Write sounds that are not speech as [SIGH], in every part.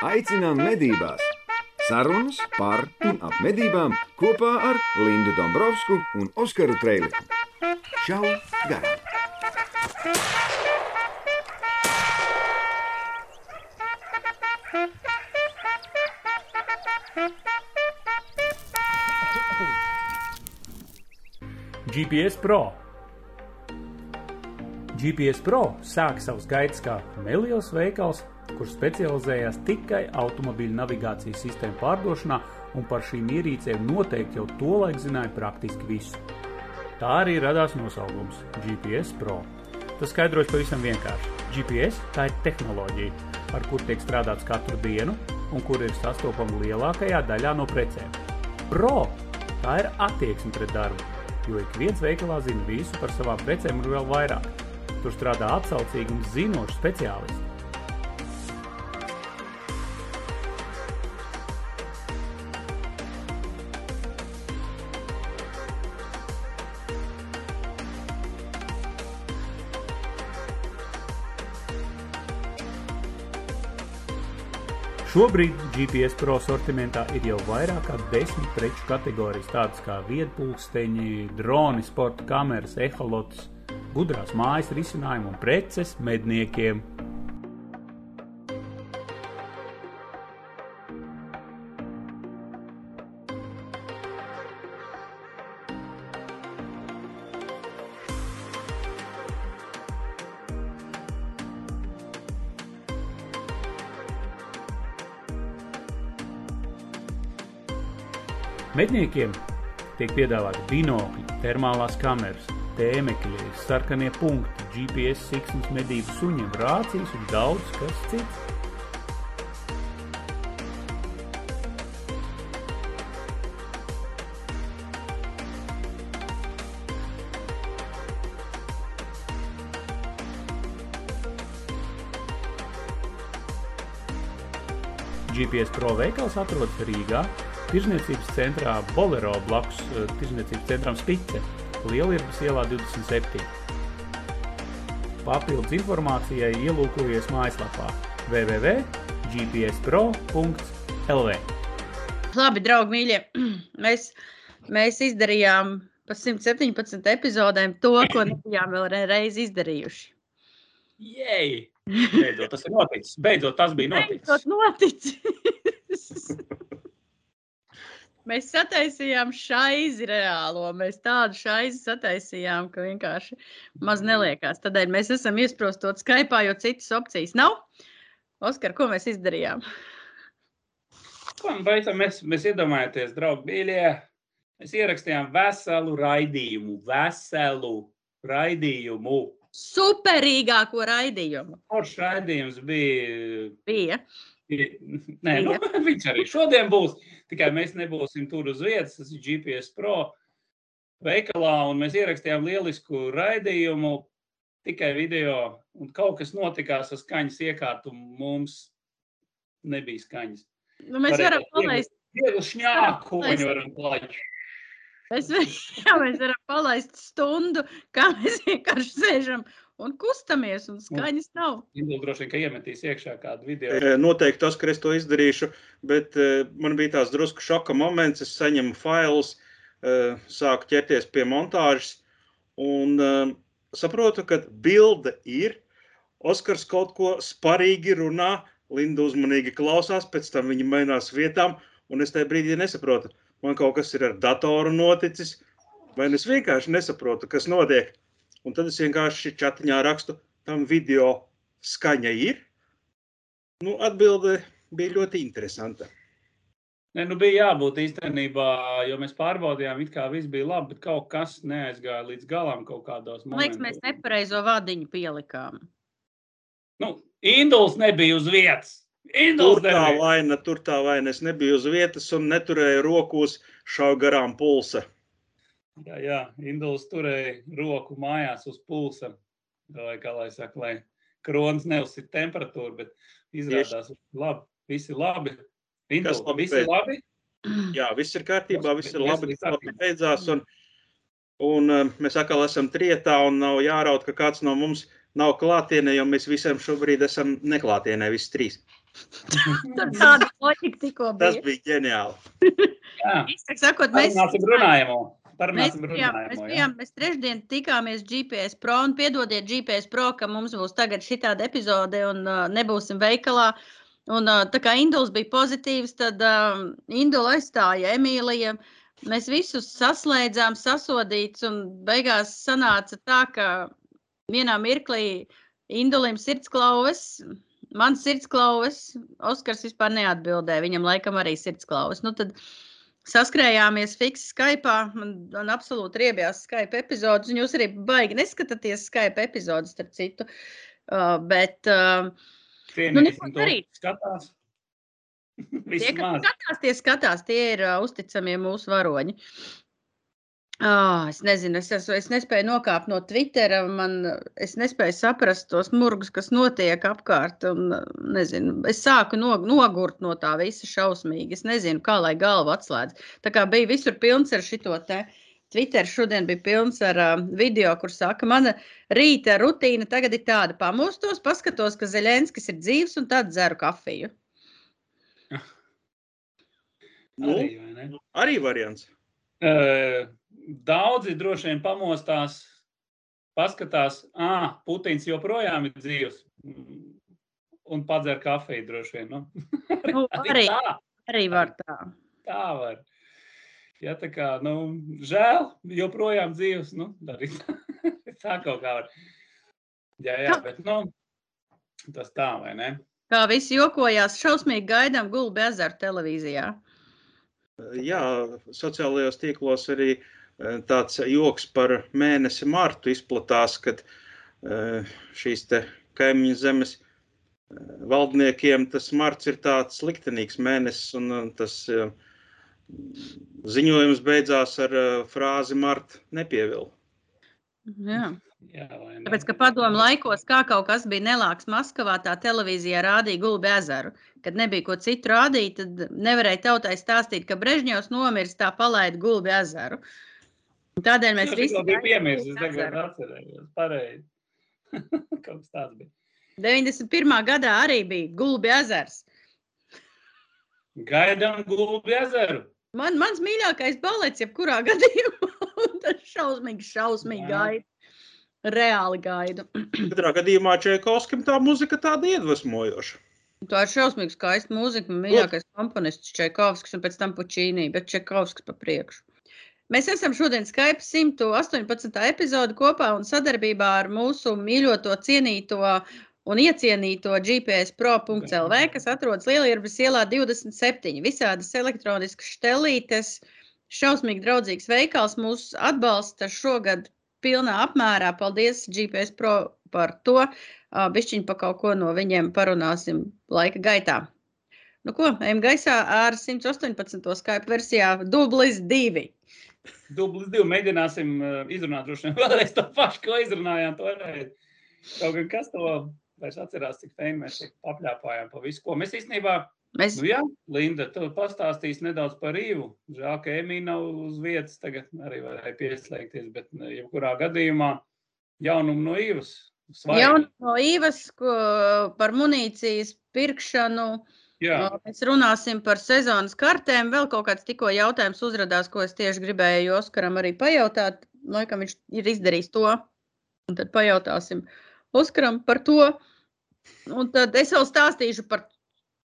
Aicinām medībās! Sarunas par un ap medībām kopā ar Lindu Dombrovskiju un Oskaru Trēliņu. Čau! Garām! GPS Pro. GPS Pro sāk savus gaitas kā neliels veikals, kurš specializējās tikai automobīļu navigācijas sistēmu pārdošanā, un par šīm ierīcēm noteikti jau tolaik zināja praktiski visu. Tā arī radās nosaukums GPS Pro. Tas skaidrojas pavisam vienkārši. GPS tā ir tehnoloģija, ar kuru tiek strādāts katru dienu un kur ir sastopama lielākajā daļā no precēm. Pro tā ir attieksme pret darbu, jo ik viens veikalā zina visu par savām precēm un vēl vairāk. Tur strādā atsaucīgi un zinoši speciālisti. Šobrīd GPS Pro sortimentā ir jau vairāk kā desmit preču kategorijas, tādas kā viedpulksteņi, droni, sporta kameras, eholots, gudrās mājas risinājumi un preces medniekiem. Medniekiem tiek piedāvāti binokļi, termālās kameras, tēmekļi, sarkanie punkti, GPS siksnas medību suņiem, rācijas un daudz kas cits. GPS Pro veikals atrodas Rīgā, Tirzniecības centrā Bolero blakus eh, Tirzniecības centram Spice, Lielierbas ielā 27. Papildus informācijai ielūkojies mājaslapā www.gpspro.lv. Labi, draugi, mīļie. [CLEARS THROAT] Mēs, mēs izdarījām pa 117 epizodēm to, ko nebijām vēl reiz izdarījuši. Jej! Beidzot, tas ir noticis. Beidzot, tas bija noticis. Beidzot noticis. [LAUGHS] Mēs sataisījām šaizi reālo. Mēs tādu šaizi sataisījām, ka vienkārši maz neliekās. Tādēļ mēs esam iesprostot Skype, jo citas opcijas nav. Oskar, ko mēs izdarījām? Ko beidzam, mēs, mēs iedomājamies, draugi, mīļie. Mēs ierakstījām veselu raidījumu, veselu raidījumu. Superīgāko raidījumu. Kurš raidījums bija? Bija. Nē, nu, [LAUGHS] viņš arī šodien būs. Tikai mēs nebūsim tur uz vietas. Tas ir GPS Pro veikalā, un mēs ierakstījām lielisku raidījumu, tikai video. Un kaut kas notikās ar skaņas iekārtu, mums nebija skaņas. Nu, mēs varam palaist. Viegli šņāku, viņi varam palaist. Mēs, [LAUGHS] jā, mēs varam palaist stundu, kā mēs vienkārši sēžam un kustamies, un skaņas nav. Indus droši vien, ka iemetīs iekšā kādu video. Noteikti tas, ka es to izdarīšu, bet man bija tās drusku šoka moments, es saņemu failus, sāku ķerties pie montāžas un saprotu, ka bilde ir, Oskars kaut ko sparīgi runā, Linda uzmanīgi klausās, pēc tam viņa mainās vietām, un es tajā brīdī nesaprotu, man kaut kas ir ar datoru noticis, vai es vienkārši nesaprotu, kas notiek. Un tad es vienkārši čatiņā rakstu, tam video skaņa ir. Nu, atbilde bija ļoti interesanta. Ne, nu bija jābūt īstenībā, jo mēs pārbaudījām, it kā viss bija labi, bet kaut kas neaizgāja līdz galam kaut kādos momentos. Liekas, mēs nepareizo vadiņu pielikām. Nu, Induls nebija uz vietas. Induls tur tā nebija. vaina, tur tā vaina. Es nebiju uz vietas un neturēju rokos šau garām pulsa. Jā, jā Induls turēja roku mājās uz pulsa. Vai, kā lai saka, lai kronis neuzsit temperatūru, bet izrādās, ka labi, visi labi. Induls, labi visi pēc? labi? Jā, viss ir kārtībā, viss ir labi, ir labi beidzās. Un, un uh, mēs atkal esam trietā un nav jāraut, ka kāds no mums nav klātienē, jo mēs visiem šobrīd esam neklātienē, visi trīs. Tāda loģika tikko Tas bija. bija ģeniāli. Jā, Īstāk sakot, mēs, parunāsim runājamo. Mēs, Parunāsim mēs, jā. bijām, mēs trešdien tikāmies GPS Pro un piedodiet GPS Pro, ka mums būs tagad šitāda epizode un uh, nebūsim veikalā. Un, uh, tā kā Induls bija pozitīvs, tad uh, Indula aizstāja Emīlija. Mēs visus saslēdzām, sasodīts, un beigās sanāca tā, ka vienā mirklī Indulim sirdsklauves, man sirdsklauves, Oskars vispār neatbildēja. Viņam laikam arī sirdsklauves. Nu, tad saskrējāmies fiks Skype, man, man absolūti riebjās Skype epizodes, un jūs arī baigi neskatāties Skype epizodes, starp citu. Uh, bet uh, Nu, neko Cienīsim darīt. Skatās. [LAUGHS] tie, kas skatās, tie skatās, tie ir uh, uzticamie mūsu varoņi. Oh, es nezinu, es, esmu, es nespēju nokāpt no Twittera. Man, es nespēju saprast tos murgus, kas notiek apkārt. Un, nezinu, es sāku no, nogurt no tā visa šausmīgi. Es nezinu, kā lai galvu atslēdz. Tā kā bija visur pilns ar šito te. Twitter šodien bija pilns ar uh, video, kur saka, mana rīta rutīna tagad ir tāda, pamostos, paskatos, ka Zelenskis ir dzīves un tad dzeru kafiju. Nu, Arī, vai ne? arī variants. Uh, daudzi droši vien pamostās, paskatās, ah, Putins joprojām ir dzīvs. mm, Un padzer kafiju droši vien. Nu. Nu, [LAUGHS] arī, tā, arī var tā. tā var. Ja, tā kā, nu, žēl, joprojām dzīvs. Nu, arī tā [LAUGHS] kaut kā var. Jā, jā, bet nu, tas tā, vai ne? Kā visi jokojās, šausmīgi gaidām gulbi ezeru televīzijā. Jā, sociālajos tīklos arī eh, tāds joks par mēnesi martu izplatās, kad eh, šīs te kaimiņu zemes eh, valdniekiem tas marts ir tāds liktenīgs mēnesis, un eh, tas eh, ziņojums beidzās ar eh, frāzi Marta nepievilkt. Jā. Jā? Tāpēc, ka padomu laikos, kā kaut kas bija nelāks Maskavā, tā televīzijā rādīja gulbi ezeru. Kad nebija ko citu rādīt, tad nevarēja tautai stāstīt, ka Brežņevs nomiris, tā palaida gulbi ezeru. Un Tādēļ mēs visi biju gaidām piemirsis, es tagad atcerējos. Pareizi. [LAUGHS] Kaut kas tāds bija. 91. gadā arī bija gulbi ezers. Gaidām gulbi ezeru. Man, mans mīļākais balets, jebkurā [LAUGHS] gadījumā, tas šausmīgi, šausmīgi Jā. gaidu. Reāli gaidu. [CLEARS THROAT] Katrā gadījumā Čaikovskim tā muzika tāda iedvesmojoša. Tā ir šausmīgi skaista mūzika. Mīļākais komponists Čekovskis un pēc tam Pučīnī, bet Čekovskis pa priekšu. Mēs esam šodien Skype 118. epizodi kopā un sadarbībā ar mūsu mīļoto, cienīto un iecienīto GPS Pro.CLV, kas atrodas Lielierbas ielā 27. Visādas elektroniskas štelītes, šausmīgi draudzīgs veikals mūs atbalsta šogad pilnā apmērā. Paldies GPS Pro par to. Bišķiņi pa kaut ko no viņiem parunāsim laika gaitā. Nu ko, ejam gaisā ar 118. Skype versijā dublis 2. Dublis divi mēģināsim uh, izrunāt droši vien vēlreiz to pašu, ko izrunājām toreiz. Kaut gan kas to vairs atcerās, cik feini mēs šeit papļāpājām pa visu, ko mēs īstenībā, Mēs nu jā, Linda, tu pastāstīsi nedaudz par Rīvu. Žēl, ka Emīna nav uz vietas, tagad arī varēja pieslēgties, bet uh, jebkurā gadījumā jaunumu no Īvas. Svaigi. jau no Īvas ko, par munīcijas pirkšanu. Jā, Mēs runāsim par sezonas kartēm. Vēl kaut kāds tikko jautājums uzrādījās, ko es tieši gribēju Oskaram arī pajautāt. Laikam viņš ir izdarījis to. Un tad pajautāsim Oskaram par to. Un tad es vēl stāstīšu par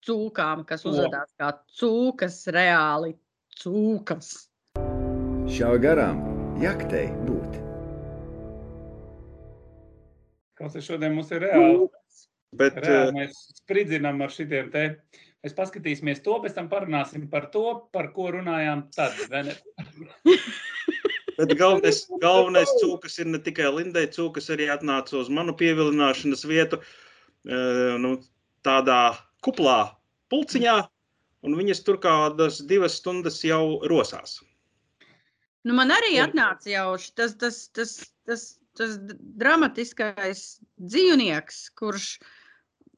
cūkām, kas O. uzrādās kā cūkas, reāli cūkas. Šāva garām, jaktei būt. kas šodien mums ir reāli. Bet Reāli eh, mēs spridzinām ar šitiem te. Mēs paskatīsimies to, pēc tam parunāsim par to, par ko runājām tad. vai ne? [LAUGHS] Bet galvenais, galvenais cūkas ir ne tikai Lindai, cūkas arī atnāca uz manu pievilināšanas vietu, eh, nu, tādā kuplā pulciņā, un viņas tur kādas divas stundas jau rosās. Nu, man arī atnāca jau tas, tas, tas, tas, tas dramatiskais dzīvnieks, kurš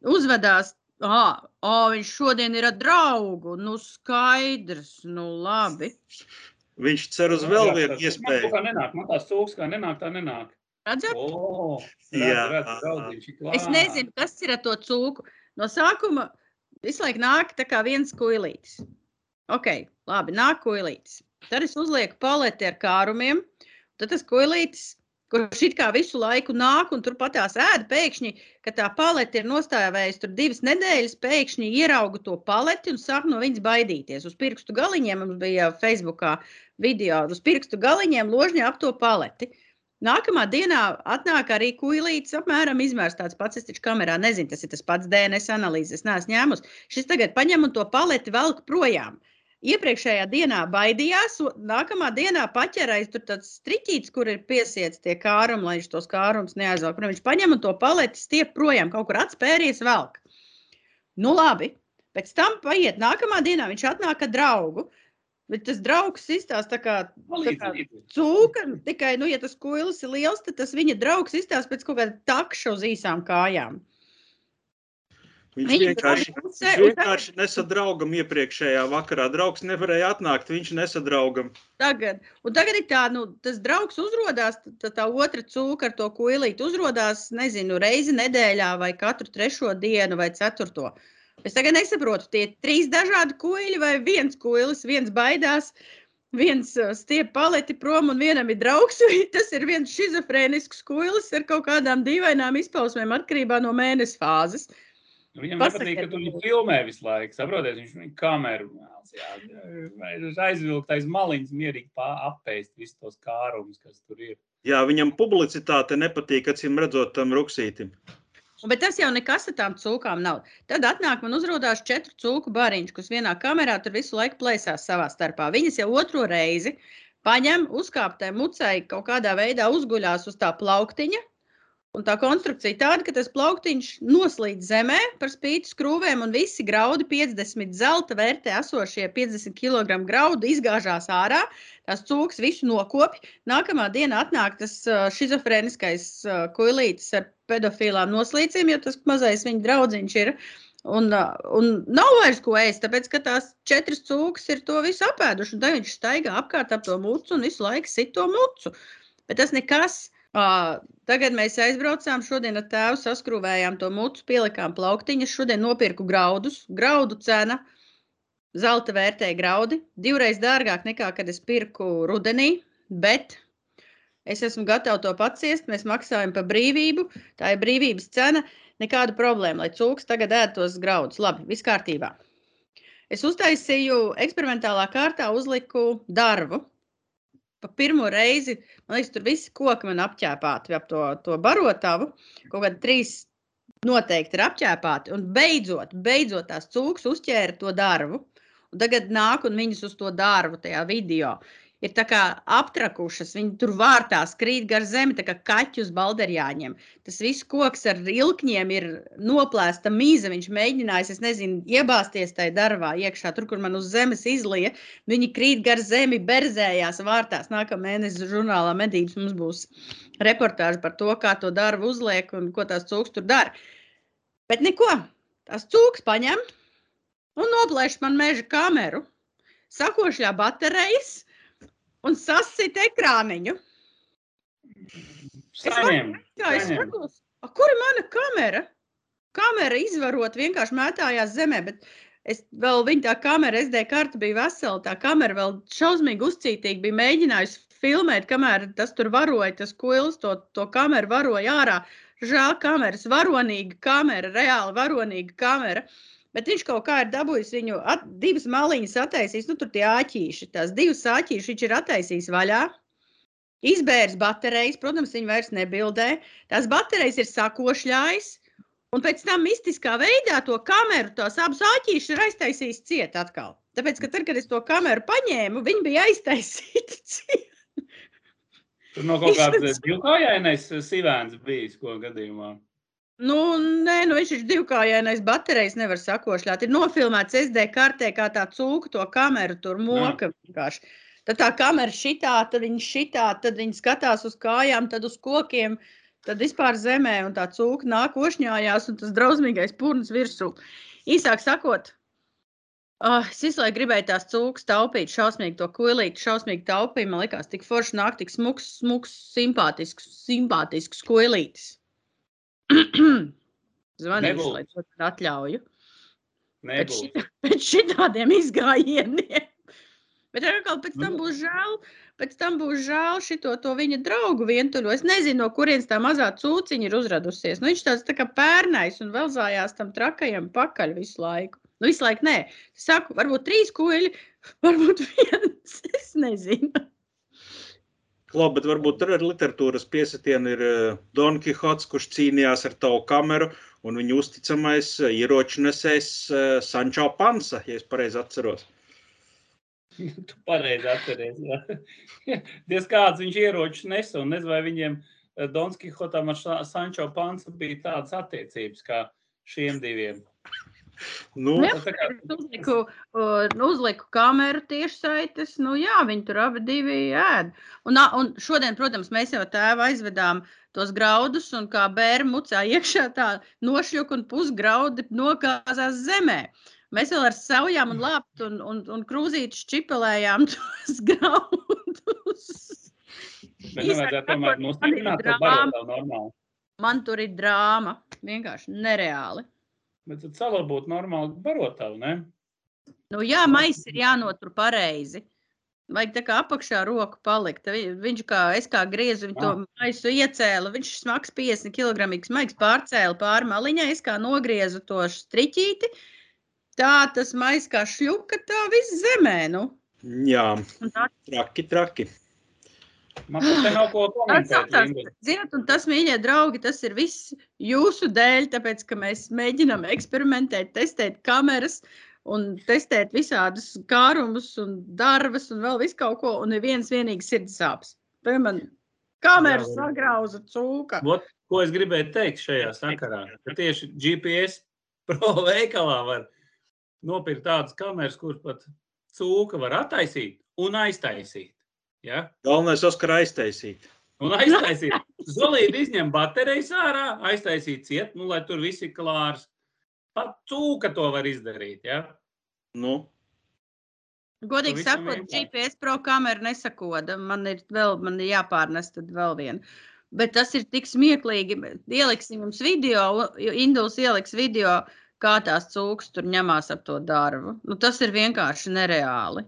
uzvedās. Ah, oh, viņš šodien ir ar draugu. Nu, skaidrs, nu, labi. Viņš cer uz vēl vienu iespēju. kā nenāk, man tās cūks kā nenāk, tā nenāk. Redzat? O, Jā. redz, redz, draudzīši, Es nezinu, kas ir ar to cūku. No sākuma visu laiku nāk tā kā viens kuilītis. Ok, labi, nāk kuilītis. Tad es uzlieku paleti ar kārumiem. Tad tas kuilītis, kurš it kā visu laiku nāk un turpat tās ēda, pēkšņi, kad tā palete ir nostāvējusi tur divas nedēļas, pēkšņi ierauga to paleti un sāk no viņas baidīties. Uz pirkstu galiņiem mums bija Facebookā video, uz pirkstu galiņiem ložņā ap to paleti. Nākamā dienā atnāk arī kuilītis, apmēram izmērs tāds pats. Es taču kamerā nezinu, tas ir tas pats DNS analīzes, neesmu ņēmusi. Šis tagad paņem un to paleti velk projām. Iepriekšējā dienā baidījās, nākamā dienā paķerais tur tāds striķītis, kur ir piesiets tie kārumi, lai viņš tos kārumus neaizvelk. Viņš paņem un to paleti stiep projām, kaut kur atspēries velk. Nu labi, pēc tam paiet nākamā dienā, viņš atnāk ar draugu. Bet tas draugs izstāsta tā kā, tā kā cūka. Tikai, nu, ja tas kuilis ir liels, tad tas viņa draugs izstāsta pēc kaut kāda takša uz īsām kājām. Viņš Viņa vienkārši, viņš vienkārši nesadraugam iepriekšējā vakarā. Draugs nevarēja atnākt, viņš nesadraugam. Tagad, un tagad ir tā, nu, tas draugs uzrādās, tā, tā otra cūka ar to kuilīti uzrādās, nezinu, reizi nedēļā vai katru trešo dienu vai ceturto. Es tagad nesaprotu, tie trīs dažādi kuģi vai viens kuģis, viens baidās, viens uh, stiep paleti prom un vienam ir draugs. Tas ir viens schizofrēnisks kuģis ar kaut kādām dīvainām izpausmēm atkarībā no mēnesi fāzes. Viņam nepatīk, ka tu viņu filmē visu laiku. Saprotiet, viņš. Jā, vai aizvilkt aiz maliņas, mierīgi apēst visus tos kārumus, kas tur ir. Jā, viņam publicitāte nepatīk, acīm redzot, tam ruksītim. Bet tas jau nekas ar tām cūkām nav. Tad atnāk man uzrādās četru cūku bariņš, kas vienā kamerā tur visu laiku plēsās savā starpā. Viņas jau otro reizi paņem, uzkāp tajā mucei, kaut kādā veidā uzguļās uz tā plauktiņa. Un tā konstrukcija tāda, ka tas plauktiņš noslīd zemē par spīti skrūvēm, un visi graudi, 50 zelta vērtē esošie 50 kg graudu, izgāžās ārā. Tās cūkas visu nokopja. Nākamā dienā atnāk tas šizofrēniskais kuilītis ar pedofilām noslīcījumiem, jo tas mazais viņa draudziņš ir. Un, un nav vairs ko ēst, tāpēc ka tās četras cūkas ir to visu apēdušas. Tad viņš staigā apkārt ap to mucu un visu laiku sit to mucu. Bet tas nekas. Ā, Tagad mēs aizbraucām, šodien ar tēvu saskrūvējām to mucu, pielikām plauktiņas. Šodien nopirku graudus. Graudu cena, zelta vērtēja graudi, divreiz dārgāk nekā kad es pirku rudenī, bet es esmu gatava to paciest. Mēs maksājam par brīvību, tā ir brīvības cena. Nekāda problēma, lai cūks tagad ēd tos graudus. Labi, viss kārtībā. Es uztaisīju eksperimentālā kārtā, uzliku darbu. Pa pirmo reizi, man liekas, tur visi koki man apķēpāti ap to, to barotavu. Kaut kādi trīs noteikti ir apķēpāti. Un beidzot, beidzot tās cūks uzķēra to darbu. Un tagad nāk un viņas uz to darbu tajā video. Ir aptrakušas, viņi tur vārtā skrīt gar zemi, kā kaķi uz balderjāņiem. Tas viss koks ar ilkņiem ir noplēsta mīza. Viņš mēģinājis, es nezinu, iebāzties tajā darbā iekšā, tur, kur man uz zemes izlija. Viņi krīt gar zemi, berzējās vārtās. Nākamā mēneša žurnālā medības mums būs reportāža par to, kā to darbu uzliek un ko tās cūks tur dara. Bet neko, tās cūks paņem un noplēš man meža kameru, sakošļā baterijas un sasit ekrāniņu. Saņem. Jā, es skatos, "A, kur ir mana kamera? Kamera izvarot vienkārši mētājās zemē, bet es vēl viņa tā kamera, SD karta bija vesela, tā kamera vēl šausmīgi uzcītīgi bija mēģinājusi filmēt, kamēr tas tur varoja, tas kuils to, to kameru varoja ārā. Žēl kameras, varonīga kamera, reāli varonīga kamera. Bet viņš kaut kā ir dabūjis viņu at, divas maliņas, attaisījis, nu tur tie āķīši, tās divas āķīšas viņš ir attaisījis vaļā. Izbērs baterijas, protams, viņi vairs nebildē. Tās baterijas ir sakošļājis. Un pēc tam mistiskā veidā to kameru, tās abas āķīšas ir aiztaisījis ciet atkal. Tāpēc, ka tad, kad es to kameru paņēmu, viņi bija aiztaisīti [LAUGHS] ciet. Tur no kaut kāda Izsaka- divkājainais sivēns bijis, ko gadījumā. Nu, nē, nu viņš ir divkājainais baterijas, nevar sakošļāt. Ir nofilmēts SD kartē, kā tā cūka to kameru tur moka. Tad tā kamera šitā, tad viņa šitā, tad viņa skatās uz kājām, tad uz kokiem, tad vispār zemē, un tā cūka nāk ošņājās, un tas drausmīgais purns virsū. Īsāk sakot, Oh, es visu laiku gribēju tās cūkas taupīt, šausmīgi to kuilīti, šausmīgi taupīju. Man liekas, tik forši nāk, tik smuks, smuks, simpātisks, simpātisks kuilītis. [CLEARS THROAT] Zvanīšu, lai to tad atļauju. pēc, šitā, [LAUGHS] pēc šitādiem izgājieniem. [LAUGHS] Bet atkal pēc tam Nu. būs žēl, pēc tam būs žēl šito to viņa draugu vientuļo. Es nezinu, no kurienes tā mazā cūciņa ir uzradusies. Nu, viņš tāds tā kā pērnais un vēl zājās tam trakajam pakaļ visu laiku. Nu, visu laiku nē. Es saku, varbūt trīs kuģi, [LAUGHS] varbūt viens. Es nezinu. Klau, bet varbūt tur ar literatūras piesitienu ir uh, Don Kihots, kurš cīnījās ar tavu kameru, un viņa uzticamais uh, ieroču nesējs uh, Sančo Pansa, ja es pareizi atceros. Tu pareizi atceries. jā. [LAUGHS] Diez kāds viņš ieročus nesa, un nezinu, vai viņiem eh, Donski Hotam ar Sančo Pansu bija tādas attiecības kā šiem diviem. Nu. Tas tā kā- uzliku, uh, uzliku kameru tiešsaites. Nu, jā, viņi tur abi divi ēd. Un, un šodien, protams, mēs jau tēvu aizvedām tos graudus, un kā bērnu mucā iekšā tā nošļuka un pusgraudi nokāzās zemē. Mēs vēl ar savām un lāptu un, un, un krūzīti šķipelējām [LAUGHS] tos graudus. Bet nevajadzētu tomēr sakot, nostiprināt to barotavu normāli. Man tur ir drāma. Vienkārši nereāli. Bet tad savu būtu normāli barotavu, ne? Nu, jā, maisa ir jānotur pareizi. Vajag tā kā apakšā roku palikt. Vi- Viņš kā es kā griezu, viņu to maisu iecēla. Viņš smags 50 kg, maigs pārcēla pāri maliņai, es kā nogriezu to striķīti. Tā tas mais kā šļuka, tā viss zemē. Nu. jā, Un tā traki, traki. Man pat nav ko komentēt. Zināt, un tas, mīļie draugi, tas ir viss jūsu dēļ, tāpēc, ka mēs mēģinām eksperimentēt, testēt kameras un testēt visādus kārumus un darbus un vēl visu kaut ko, un neviens vienīgi sirds sāpes. Tur man kamera Jā, var- sagrauza cūka. Vot, ko es gribēju teikt šajā sakarā? Ka tieši GPS pro veikalā var nopirkt tādas kameras, kuras pat cūka var attaisīt un aiztaisīt. Ja? Galvenais Oskar aiztaisīt. Un aiztaisīt. Zolīti izņem baterijas ārā, aiztaisīt ciet, nu, lai tur viss ir klārs. Pat cūka to var izdarīt. Ja? Nu, Godīgi sakot. GPS pro kamera nesakoda. Man ir vēl, man ir jāpārnes tad vēl viena. Bet tas ir tik smieklīgi. Ieliksim jums video, Induls ieliks video, kā tās cūkas tur ņemās ap to darbu. Nu, tas ir vienkārši nereāli.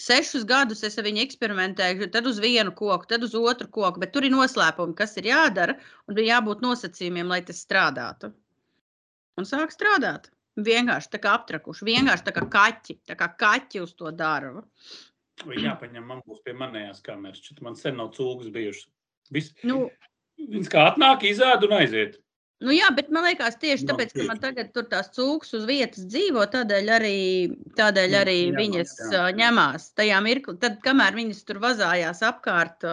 Sešus gadus es ar viņu eksperimentēju, tad uz vienu koku, tad uz otru koku, bet tur ir noslēpumi, kas ir jādara, un bija jābūt nosacījumiem, lai tas strādātu. Un sāk strādāt. Vienkārši tā kā aptrakuši, vienkārši tā kā kaķi, tā kā kaķi uz to darbu. Vai jāpaņem, man būs pie manējās kameras. Šit man sen nav cūkas bijušas. Viss, Nu, viņas kā atnāk, izēd un aiziet. Nu, jā, bet man liekas, tieši tāpēc, ka man tagad tur tās cūkas uz vietas dzīvo, tādēļ arī, tādēļ Jā, arī ņemās, viņas jā. jā. ņemās tajā mirklī. Tad, kamēr viņas tur vazājās apkārt,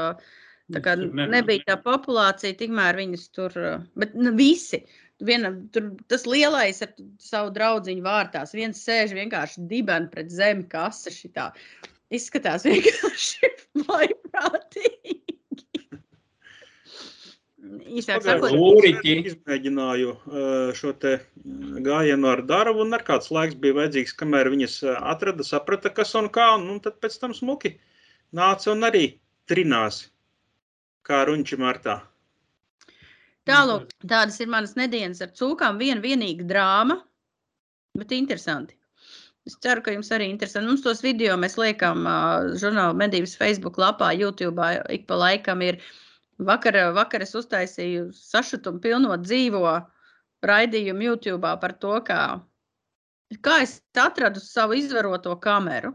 tā kā nebija tā populācija, tikmēr viņas tur, bet nu, visi. Viena, tur, tas lielais ar savu draugu vārtās. Viens sēž vienkārši dibens pret zemi, kas šitā. Izskatās [LAUGHS] vienkārši vaiprātīgi. Īsāk sakot, Lūriķi. Izmēģināju uh, šo te uh, gājienu ar darbu, un ar kāds laiks bija vajadzīgs, kamēr viņas uh, atrada, saprata, kas un kā, un, un tad pēc tam smuki nāca un arī trinās, kā runči martā. Tālāk, tādas ir manas nedēļas ar cūkām. Viena vienīga drāma, bet interesanti. Es ceru, ka jums arī interesanti. Mums tos video mēs liekam uh, žurnāla medības Facebook lapā, YouTube. Ik pa laikam ir. Vakar, vakar es uztaisīju sašutumu pilno dzīvo raidījumu YouTube par to, kā, kā es atradu savu izvaroto kameru.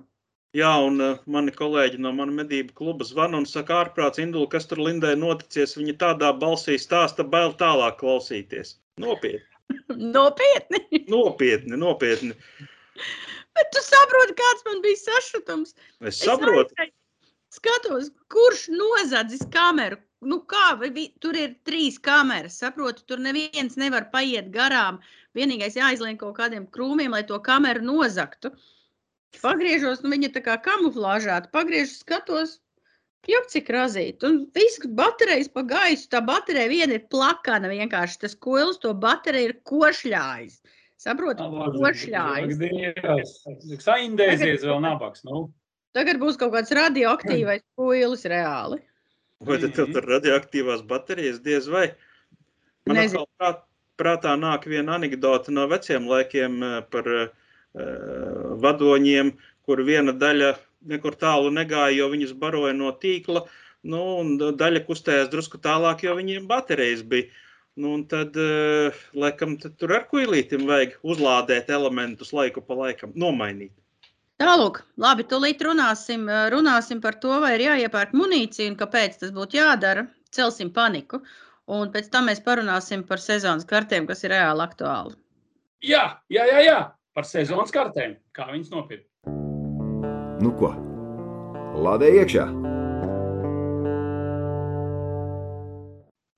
Jā, un uh, mani kolēģi no mana medību kluba zvana un saka, ārprāts, Indula, kas tur Lindai noticies, viņa tādā balsī stāsta, bail tālāk klausīties. Nopietni, [LAUGHS] Nopietni! [LAUGHS] nopietni, nopietni. Bet tu saproti, kāds man bija sašutums. Es saprotu, aizēju, Skatos, kurš nozadzis kameru. Nu kā, vi, tur ir trīs kameras. Saprotu, tur neviens nevar paiet garām. Vienīgais jāizliek kaut kādiem krūmiem, lai to kameru nozagtu. Pagriežos, nu viņa tā kā kamuflāžāta. Pagriežos, skatos, jau cik razīt. Un viss baterijas pa gaisu. Tā baterija viena ir plakana vienkārši. Tas koils to bateriju ir košļājis. Saprotu, košļājis. Saindēsies vēl nabaks. Nu. Tagad būs kaut kāds radioaktīvais koils reāli. Vai tad tev tur radioaktīvās baterijas diez vai? Man atkal prāt, prātā nāk viena anekdote no veciem laikiem par vadoņiem, kur viena daļa nekur tālu negāja, jo viņus baroja no tīkla, nu, un daļa kustējās drusku tālāk, jo viņiem baterijas bija. Nu, un tad, laikam, tad tur ar kuilītim vajag uzlādēt elementus laiku pa laikam, nomainīt. Tālāk, labi, tūlīt runāsim, runāsim par to, vai ir jāiepērk munīcija un kāpēc tas būtu jādara. Celsim paniku. Un pēc tam mēs parunāsim par sezonas kartēm, kas ir reāli aktuāli. Jā, jā, jā, jā. par sezonas kartēm. Kā viņas nopirkt? Nu ko? Lādē iekšā!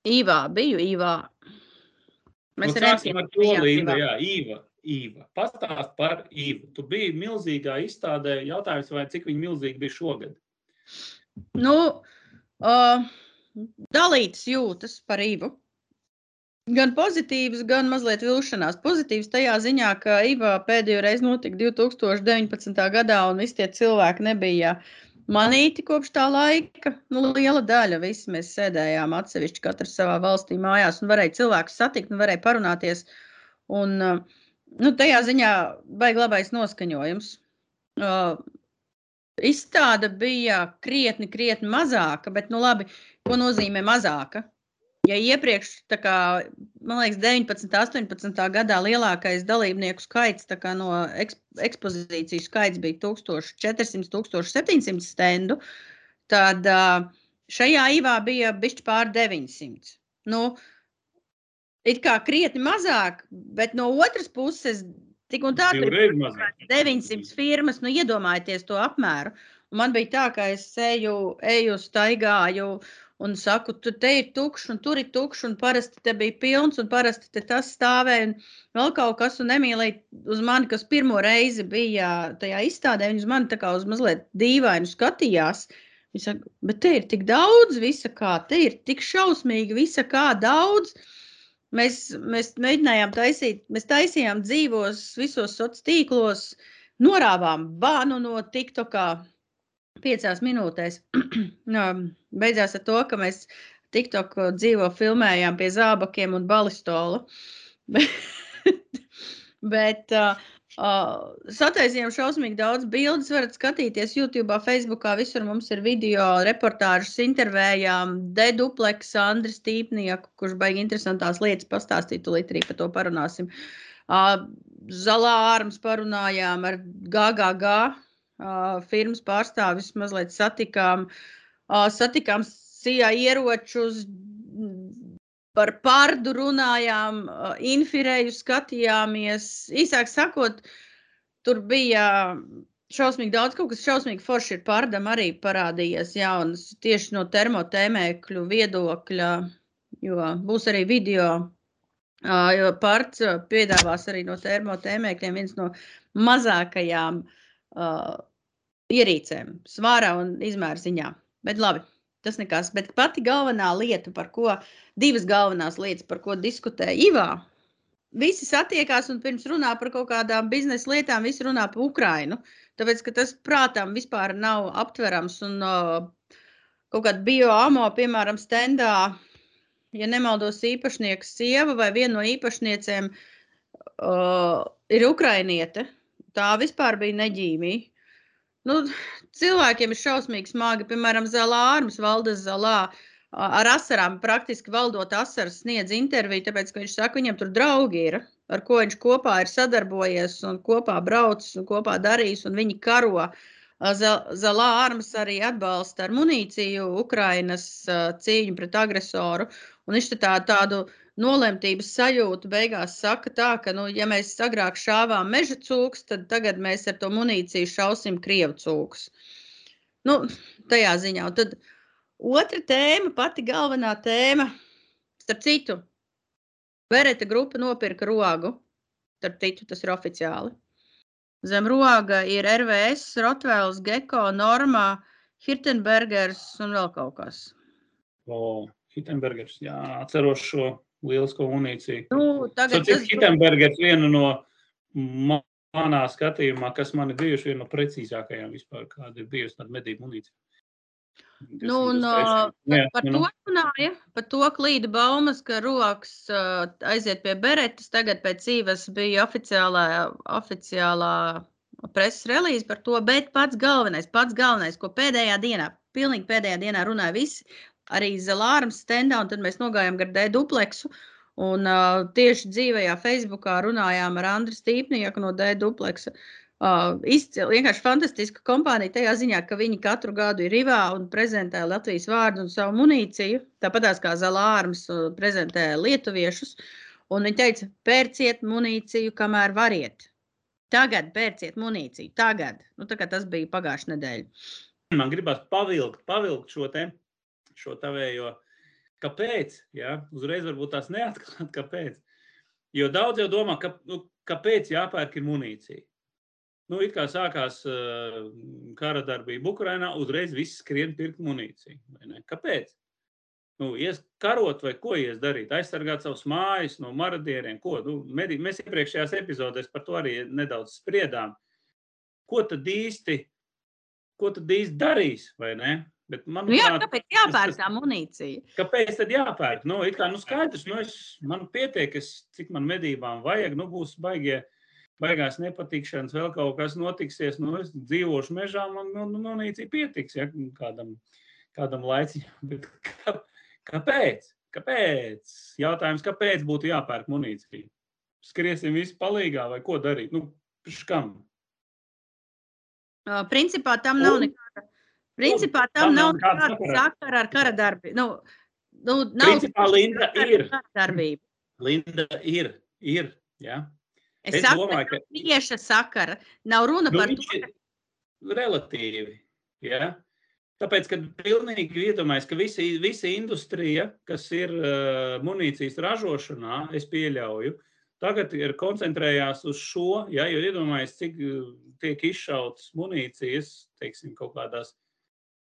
Īvā, biju Īvā. Mēs nu, sāksim ar to Linda, jā, Īva. Īva. Pastāst par Īvu. Tu biji milzīgā izstādē. Jautājums, vai cik viņa milzīga bija šogad? Nu, uh, dalītas jūtas par Ivu. Gan pozitīvas, gan mazliet vilšanās. Pozitīvs tajā ziņā, ka Iva pēdējo reizi notika 2019. gadā, un visi tie cilvēki nebija manīti kopš tā laika. Nu, liela daļa visi mēs sēdējām atsevišķi, katrs savā valstī mājās, un varēja cilvēkus satikt, un varēja parunāties. Un, nu, tajā ziņā baigi labais noskaņojums. Uh, izstāde bija krietni, krietni mazāka, bet, nu, labi, Ko nozīmē mazāka? Ja iepriekš, kā, man liekas, 19, 18 gadā lielākais dalībnieku skaits no ekspozīcijas skaits bija 1400, 1700 stendu, tad šajā īvā bija bišķi pār 900. Nu, it kā krietni mazāk, bet no otras puses, tik un tā, tur ir 900 firmas, nu iedomājieties to apmēru. Un man bija tā, ka es eju, eju staigāju un saku, tu te ir tukšs, un tur ir tukšs, un parasti te bija pilns, un parasti tas stāvēja, un vēl kaut kas, un nemīlēja uz mani, kas pirmo reizi bija tajā izstādē, viņi uz mani tā kā uz mazliet dīvainu skatījās. Viņi saka, bet te ir tik daudz visa kā, te ir tik šausmīgi visa kā daudz. Mēs, mēs mēģinājām taisīt, mēs taisījām dzīvos visos sociālos tīklos, norāvām bānu no TikTokā, piecās minūtēs. [CLEARS THROAT] beidzās ar to, ka mēs TikTok dzīvo filmējām pie zābakiem un balistola. [LAUGHS] Bet uh, uh, sataisījām šausmīgi daudz bildes. varat skatīties YouTube, Facebook, visur mums ir video, reportāžas, intervējām Dedupleks, Andris Tīpnieku, kurš baigi interesantās lietas pastāstīt, tūlīt arī par to parunāsim. Uh, Zalā ārmas parunājām ar GGG uh, firmas pārstāvis mazliet satikām, uh, satikām CIA ieročus, par pārdu runājām, infirēju skatījāmies. Īsāk sakot, tur bija šausmīgi daudz, kaut kas šausmīgi forši ir pārdam arī parādījies jaunas tieši no termotēmēkļu viedokļa, jo būs arī video, jo parts piedāvās arī no termotēmēkļiem viens no mazākajām uh, ierīcēm, svārā un izmēra ziņā. Bet labi, tas nekas. Bet pati galvenā lieta, par ko, divas galvenās lietas, par ko diskutē Ivā, visi satiekās un pirms runā par kaut kādām biznesa lietām, visi runā par Ukrainu. Tāpēc, ka tas prātām vispār nav aptverams un uh, kaut kāda bioamo, piemēram, stendā, ja nemaldos īpašnieks sieva vai viena no īpašniecēm uh, ir ukrainiete. Tā vispār bija neģīmija. Nu, cilvēkiem ir šausmīgi smagi. Piemēram, Zelā Armas valdes Zelā ar asarām praktiski valdot asaras sniedz interviju, tāpēc, ka viņš saka, viņam tur draugi ir, ar ko viņš kopā ir sadarbojies un kopā braucis un kopā darījis, un viņi karo. Zelā armas arī atbalsta ar munīciju Ukrainas cīņu pret agresoru. Un viņš tā, tādu nolemtības sajūtu beigās saka tā, ka, nu, ja mēs agrāk šāvām meža cūkus, tad tagad mēs ar to munīciju šausim krievu cūkus. Nu, tajā ziņā. Un tad otra tēma, pati galvenā tēma, starp citu, Vereta grupa nopirka rogu. Starp citu, tas ir oficiāli. Zem roga ir RVS, Rotvēls, Geko, Normā, Hirtenbergers un vēl kaut kas. O, Hirtenbergers, jā, atceros šo lielisko munīciju. Nu, tagad tas ir Hittenbergers, viena no manā skatījumā, kas man ir bijuši viena no precīzākajām vispār, kāda ir bijusi tāda medību munīcija. Nu, un, jā, par, nu. to runāja par to klīda baumas, ka rokas uh, aiziet pie beretes. Tagad pēc īvas bija oficiālā, oficiālā preses relīze par to, bet pats galvenais, pats galvenais, ko pēdējā dienā, pilnīgi pēdējā dienā runāja visi, arī Zelārams stendā, un tad mēs nogājām gar D dupleksu. Un uh, tieši dzīvajā Facebookā runājām ar Andru Stīpnieku no D dupleksa. Uh, izcili, vienkārši fantastiska kompānija tajā ziņā, ka viņi katru gadu ir Rīgā un prezentē Latvijas vārdu un savu munīciju. Tāpat kā Zelārams prezentē lietuviešus. Un viņi teica, pērciet munīciju, kamēr variet. Tagad pērciet munīciju, tagad. Nu, tas bija pagājušā nedēļa. Man gribās pavilkt, pavilkt šo te, šo tavējo. Kāpēc? Ja? Uzreiz varbūt tās neatklāt, kāpēc. Jo daudz jau domā, ka, nu, kāpēc jāpērk ir munīcija. Nu, it kā sākās uh, kara darbība Ukrainā, uzreiz viss skrien pirkt munīciju. Kāpēc? nu, ies karot vai ko ies darīt, aizsargāt savus mājas no marodieriem. Ko? Nu, mēs iepriekšējās epizodēs par to arī nedaudz spriedām. Ko tad īsti, ko tad īsti darīs, vai ne? Bet, manuprāt, nu jā, kāpēc jāpērk tā munīcija? Kāpēc tad jāpērk? Nu, it kā nu skaidrs, nu es, man pietiek, es, cik man medībām vajag, nu būs baigie, baigās nepatikšanas, vēl kaut kas notiksies, nu es dzīvošu mežā, man nu, munīcija pietiks, ja, kādam, kādam laiciņam. [LAUGHS] Bet kā, Kāpēc? Kāpēc? Jautājums, kāpēc būtu jāpērk munīcija? Skriesim visi palīgā vai ko darīt? Nu, škam? Principā tam nav nekāda. Principā tam, nav nekāda sakara ar kara darbību. Nu, nu, nav Principā Linda ir. Darbība. Linda ir. ir ja? Es, es saku, domāju, ka tieša sakara. Nav runa nu, par to. Ka... Relatīvi. Ja? Tāpēc, kad pilnīgi iedomājas, ka visi, visa industrija, kas ir uh, munīcijas ražošanā, es pieļauju, tagad ir koncentrējās uz šo, ja, jo iedomājas, cik tiek izšautas munīcijas, teiksim, kaut kādās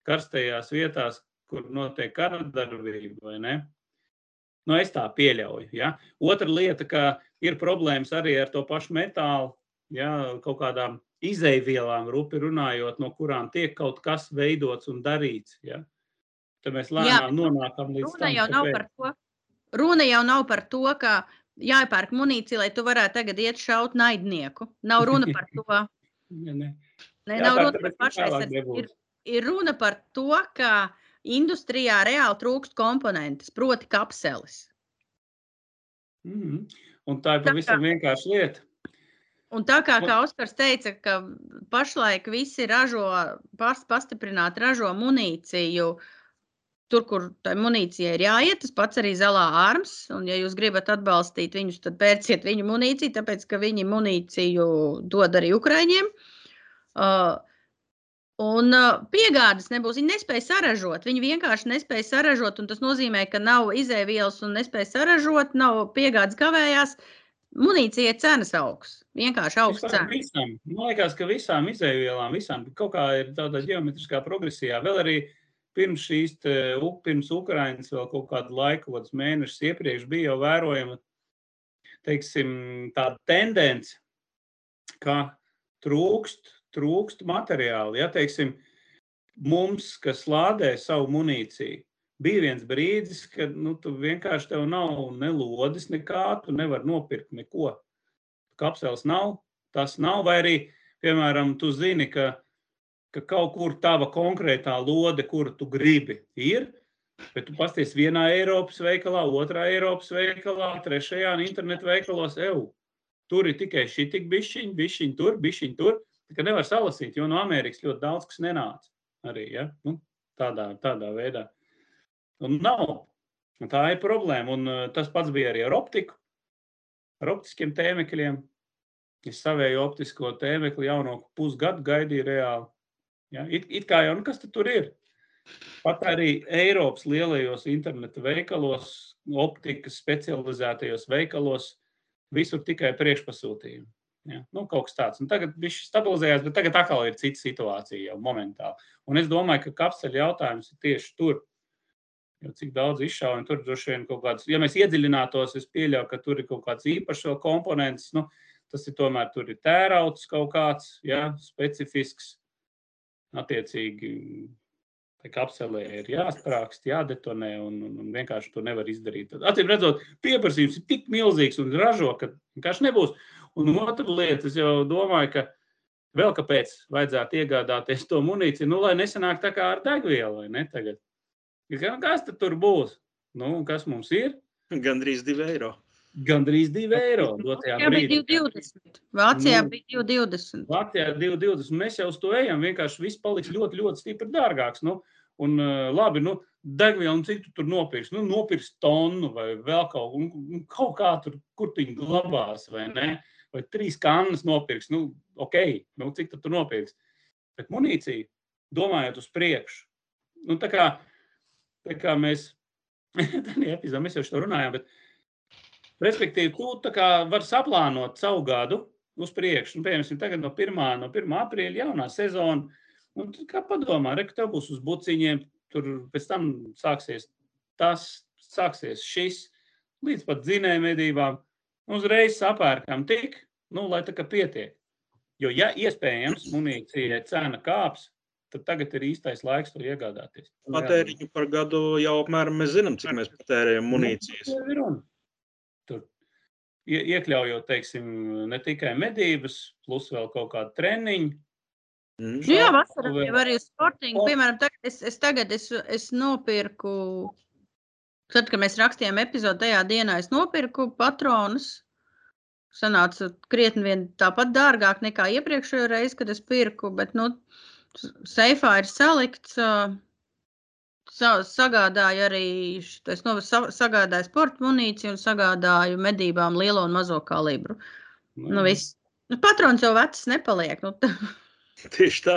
karstajās vietās, kur notiek kara darbība, vai ne? Nu, es tā pieļauju. Ja? Otra lieta, ka ir problēmas arī ar to pašu metālu, ja, kaut kādām izēvielām, rupi runājot, no kurām tiek kaut kas veidots un darīts. Ja? Tad mēs lēnām Jā, nonākam līdz runa tam, jau nav par to. Runa jau nav par to, ka jāpērk munīcija, lai tu varētu tagad iet šaut naidnieku. Nav runa par to. [LAUGHS] ne, ne. Nav runa par pašaizsardzību. Ir, runa par to, ka industrijā reāli trūkst komponentes, proti kapseles. Mm. Un tā ir pavisam vienkārša lieta. Un tā kā, kā Oskars teica, ka pašlaik visi ražo, pas, pastiprināti ražo munīciju, tur, kur tai munīcijai ir jāiet, tas pats arī zelā ārms. Un, ja jūs gribat atbalstīt viņus, tad pērciet viņu munīciju, tāpēc, ka viņi munīciju dod arī Ukraiņiem. Uh, Un uh, piegādes nebūs. Viņi nespēja saražot. Viņi vienkārši nespēja saražot. Tas nozīmē, ka nav izēvielas un nespēja saražot, nav piegādes kavējās. Munīcija cenas augsts. Vienkārši augsts cenas. Man liekas, ka visām izēvielām, visām kaut kā ir tādā geometriskā progresijā. Vēl arī pirms šīs, te, pirms Ukrainas vēl kaut kādu laiku, kāds mēnešus iepriekš bija jau vērojama, teiksim, tāda tendence, ka trūkst, trūkst materiāli. Ja, teiksim, mums, kas lādē savu munīciju, bija viens brīdis, kad nu, tu vienkārši tev nav ne lodes, nekā, tu nevari nopirkt neko. Kapsels nav, tas nav, vai arī, piemēram, tu zini, ka, ka kaut kur tava konkrētā lode, kuru tu gribi, ir, bet tu pasties vienā Eiropas veikalā, otrā Eiropas veikalā, trešajā internetu veikalos, eju. Tur ir tikai šī tik bišķiņi, bišķiņi tur, bišķiņi tur. Tā nevar salasīt, jo no Amerikas ļoti daudz kas nenāca arī, ja? nu, tādā, tādā veidā. Un nav. Un tā ir problēma. Un, uh, tas pats bija arī ar optiku, ar optiskiem tēmekļiem. Es savēju optisko tēmekli jau no pusgadu gaidīju reāli. Ja? It, it kā jau, nu kas tur ir? Pat arī Eiropas lielajos interneta veikalos, optikas specializētajos veikalos, visur tikai priekšpasūtījumi. Ja? Nu, kaut kas tāds. Un tagad viņš stabilizējās, bet tagad atkal ir cita situācija jau momentāli. Un es domāju, ka kapseļu jautājums ir tieši tur. Jo cik daudz izšauja, tur droši vien kaut kāds, ja mēs iedziļinātos, es pieļauju, ka tur ir kaut kāds īpašs komponents. Nu, tas ir tomēr tur ir tērauds kaut kāds, ja, specifisks. Attiecīgi, kapselē ir jāsprāgst, jādetonē, un, un, un vienkārši to nevar izdarīt. Atcīm redzot, pieprasījums ir tik milzīgs un ražo, ka vienkārši nebūs. Un otra lieta, es jau domāju, ka vēl kāpēc vajadzētu iegādāties to munīciju, nu, lai nesanāk tā kā ar degvielu, vai ne tagad. Kas tad tur būs? Nu, kas mums ir? Gandrīz 2 eiro. Gandrīz 2 eiro. dotajā Jā, bija brīdī. 2,20. Vācijā Nu. bija 2,20. Latvijā ir 2,20. Mēs jau uz to ejam. Vienkārši viss paliks ļoti, ļoti stipri dārgāks. Nu, un, uh, labi, nu, degvielu, cik tu tur nopirksi? Nu, nopirks tonu vai vēl kaut, kaut kā tur, kur viņi glabās, vai ne? Vai trīs kannas nopirks. Nu, ok, nu, cik tu tur nopirks? Bet munīcija, domājot uz priekšu, nu, tā kā, tā kā mēs, [LAUGHS] tādā epizodē mēs jau šo runājām, bet, respektīvi, tu kā vari saplānot savu gadu, uz priekšu. Nu, piemēram, tagad no 1. No 1. aprīļa jaunā sezona. Un tu kā padomā, re, ka tev būs uz buciņiem, tur pēc tam sāksies tas, sāksies šis, līdz pat dzinēju medībām. Uzreiz sapērkam tik, nu, lai tā kā pietiek. Jo, ja iespējams munīcijai cena kāps, tad tagad ir īstais laiks to iegādāties. Patēriņu par gadu jau apmēram mēs zinām, cik mēs patērējam munīcijas. Nu. Tur ie- iekļaujot, teiksim, ne tikai medības, plus vēl kaut kādu treniņu. Mm. Nu, jā, vasarā vēl- jau arī sportiņu. O- Piemēram, tagad es, es tagad es, es nopirku, tad, kad mēs rakstījām epizodi, tajā dienā es nopirku patronus. Sanāca krietni vien tāpat dārgāk nekā iepriekšējo reizi, kad es pirku, bet, nu, seifā ir salikts. sagādāju arī, es sa, sagādāju sporta munīciju un sagādāju medībām lielo un mazo kalibru. Nu, viss. Nu, patrons jau vecs nepaliek. Nu, [LAUGHS] Tieši tā.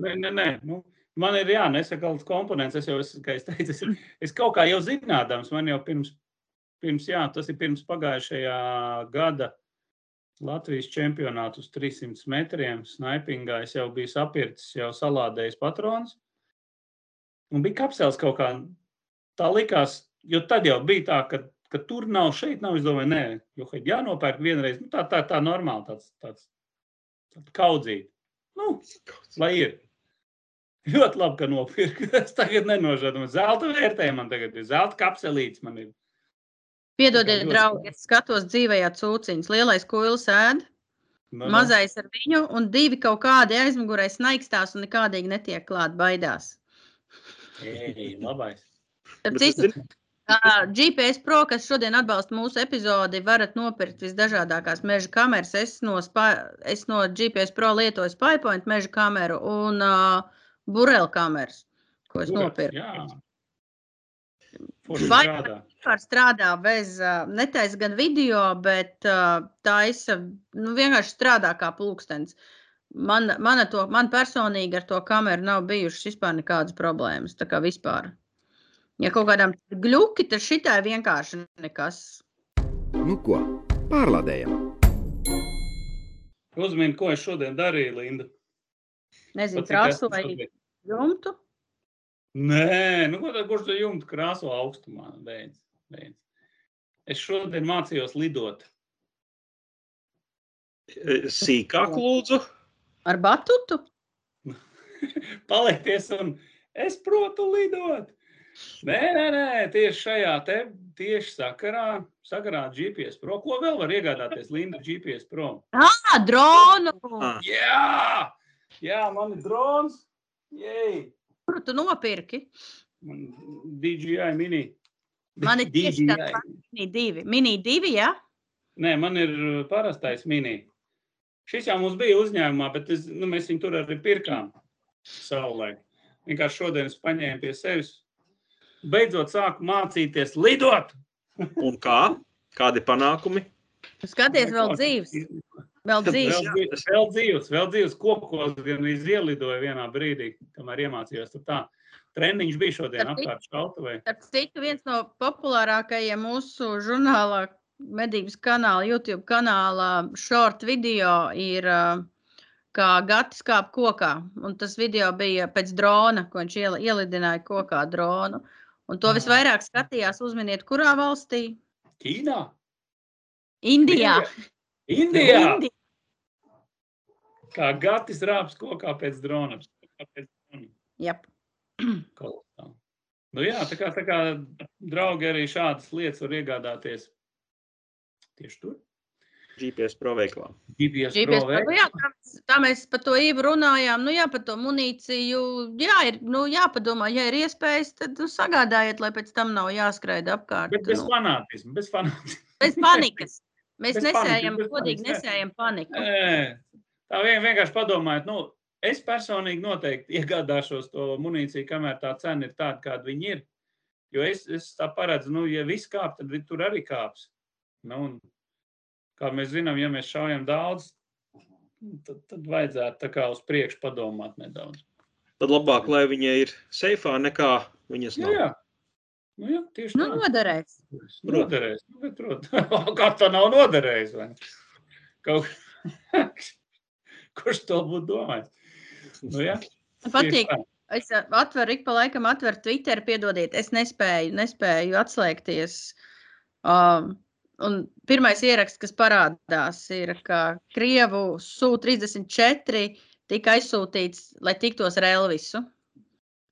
Nē, nē, nē. Nu, man ir jā, nesakāls komponents. Es jau, es, kā es teicu, es, es kaut kā jau zinādams, man jau pirms, pirms jā, tas ir pirms pagājušajā gada Latvijas čempionātu uz 300 metriem. Snaipingā es jau biju sapircis, jau salādējis patrons. Un bija kapsels kaut kā tā likās, jo tad jau bija tā, ka, ka tur nav, šeit nav. Es domāju, nē, jo ir jānopērk vienreiz. Nu, tā, tā, tā normāli, tāds, tāds, tāds kaudzīt. Nu, lai ir. Ļoti labi, ka nopirku. [LAUGHS] Es tagad nenožēloju. Zelta vērtē man tagad ir zelta kapselīts. Man ir. Piedodiet, draugi, es skatos dzīvajā cūciņā. Lielais kuilis ēd, Nu, nu. mazais ar viņu, un divi kaut kādi aizmugurē snaigstās un nekādīgi netiek klāt, baidās. Ej, labais. Zinu- ā, GPS Pro, kas šodien atbalsta mūsu epizodi, varat nopirkt visdažādākās meža kameras. Es no, spa, es no GPS Pro lietoju SpyPoint meža kameru un uh, burēlu kameras, ko es Kurats, nopirku. Jā. Forši strādā. Vispār strādā bez, netaisa gan video, bet taisa, nu, vienkārši strādā kā pulkstenis. Man, man, to, man personīgi ar to kameru nav bijušas vispār nekādas problēmas. Tā kā vispār. Ja kaut kādam gluki, tad šitai vienkārši nekas. Nu ko, pārlādējam! Uzmini, ko es šodien darīju, Linda. Nezinu, krāsoju šodien- jumtu. Nē, nu, kurš to jumtu krāso augstumā? Beidz, beidz. Es šodien mācījos lidot. Sīkāk lūdzu. Ar batutu? [LAUGHS] Paliekties, un es protu lidot. Nē, nē, nē, tieši šajā te tieši sakarā, sakarā ar GPS Pro. Ko vēl var iegādāties Linda GPS Pro? Ā, dronu! Ah. Jā, jā man ir drons. Jej! Kuru tu nopirki? Man DJI mini. Man ir tieši tāds mini divi. Mini divi, jā? Nē, man ir uh, parastais mini. Šis jau mums bija uzņēmumā, bet es, nu, mēs viņu tur arī pirkām savulaik. Vienkārši šodien es paņēmu pie sevis. Beidzot sāku mācīties lidot. Un kā? Kādi panākumi? Skaties, vēl dzīves. Vēl dzīves. Vēl, dzīves, vēl dzīves, vēl dzīves kokos, gan izlidoja vienā brīdī, kamēr iemācījos. Tur tā treniņš bija šodien apkārt šautavē. Starp citu, viens no populārākajiem mūsu žurnālā, medības kanāla, YouTube kanālā, short video ir kā Gatis kāp kokā. Un tas video bija pēc drona, ko viņš iel- ielidināja kokā dronu. Un to visvairāk skatījās, uzminiet, kurā valstī? Ķīnā, Indijā. Indijā. Indi- Kā gatis rāps kokā pēc drona. Pēc drona. [CLEARS THROAT] Jep. Nu, jā, tā kā, tā kā draugi arī šādas lietas var iegādāties tieši tur. GPS pro veiklā. GPS, GPS, Pro nu, jā, tā, mēs- tā mēs par to īvu runājām. Nu, jā, par to munīciju. Jā, ir nu, jāpadomā, ja ir iespējas, tad nu, sagādājiet, lai pēc tam nav jāskraida apkārt. Bet bez nu, fanātisma, bez fanātisma. bez panikas. Mēs Bez nesējam, godīgi nesējam paniku. Nē, tā vien, vienkārši padomājiet, nu, es personīgi noteikti [LAUGHS] iegādāšos to munīciju, kamēr tā cena ir tāda, kāda viņi ir. Jo es, es tā paredzu, nu, ja viss kāp, tad tur arī kāps. Nu, un, kā mēs zinām, ja mēs šaujam daudz, tad, tad vajadzētu tā kā uz priekšu padomāt nedaudz. Tad labāk, lai viņa ir seifā, nekā viņas Jā, nav. jā. Nu, jā tieši Nu, tā. noderēs. Noderēs. Nu, bet, protams, [LAUGHS] kā tā nav noderējis? Kaut... [LAUGHS] Kurš to būtu domājis? Nu, jā, tieši Patīk. Es ā, atveru, ik pa laikam atveru Twitter, piedodiet, es nespēju, nespēju atslēgties. Um, un pirmais ieraksts, kas parādās, ir, ka Krievu Su-34 tika aizsūtīts, lai tiktos ar Elvisu.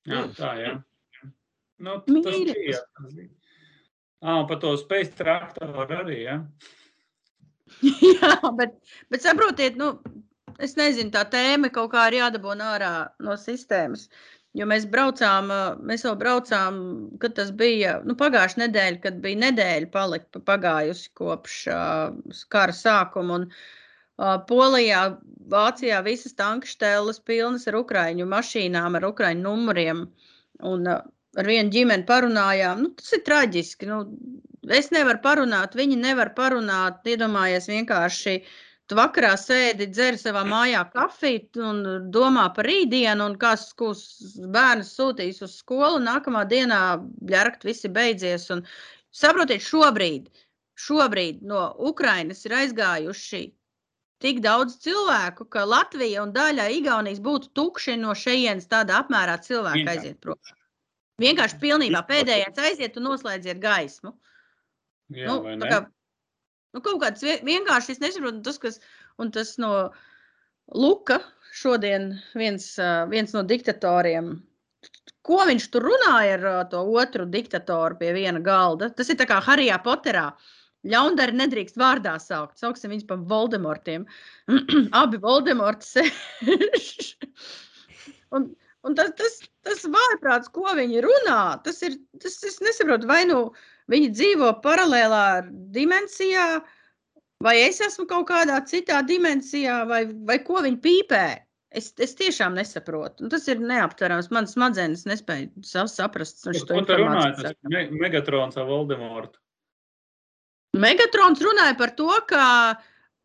Jā, tā, jā. Nu, tas bija. Ah, par to spēļu traktoru arī. Ja? [LAUGHS] Jā, bet, bet saprotiet, nu, es nezinu, tā tēma kaut kā ir jādabūna ārā no sistēmas. Jo mēs braucām, mēs jau braucām, kad tas bija nu, pagājušā nedēļa, kad bija nedēļa palika pagājusi kopš uh, kara sākuma. Un, uh, Polijā, Vācijā visas tankšķēles pilnas ar ukraiņu mašīnām, ar ukraiņu numuriem. Un, uh, ar vienu ģimeni parunājām. Nu, tas ir traģiski. Nu, es nevaru parunāt, viņi nevar parunāt. Iedomājies vienkārši. Tu vakarā sēdi, dzer savā mājā kafiju un domā par rītdienu, un kas kūs bērns sūtīs uz skolu. Nākamā dienā bļarkt, viss ir beidzies. Un, saprotiet, šobrīd, šobrīd no Ukrainas ir aizgājuši tik daudz cilvēku, ka Latvija un daļa Igaunijas būtu tukši no šejienes tādā apmērā cilvēku Vienkārši. aiziet prom. Vienkārši pilnībā pēdējais aiziet un noslēdziet gaismu. Jā, Nu, vai tā ne? kā, nu, kaut kāds vie- vienkārši es nesaprotu, tas, kas, un tas no Luka šodien viens, viens no diktatoriem. Ko viņš tur runāja ar to otru diktatoru pie viena galda? Tas ir kā Harijā Poterā. Ļaundari nedrīkst vārdā saukt. Sauksim viņus par Voldemortiem. [CLEARS THROAT] Abi Voldemorti sēž. [LAUGHS] un, un tas, tas, tas vājprāts, ko viņi runā, tas ir, tas es nesaprotu, vai nu viņi dzīvo paralēlā dimensijā, vai es esmu kaut kādā citā dimensijā, vai, vai ko viņi pīpē. Es, es tiešām nesaprotu. Un Tas ir neaptverams. Manas smadzenes nespēja sa- saprast. runāji? informāciju Tas me Megatrons ar Voldemortu. Megatrons runāja par to, ka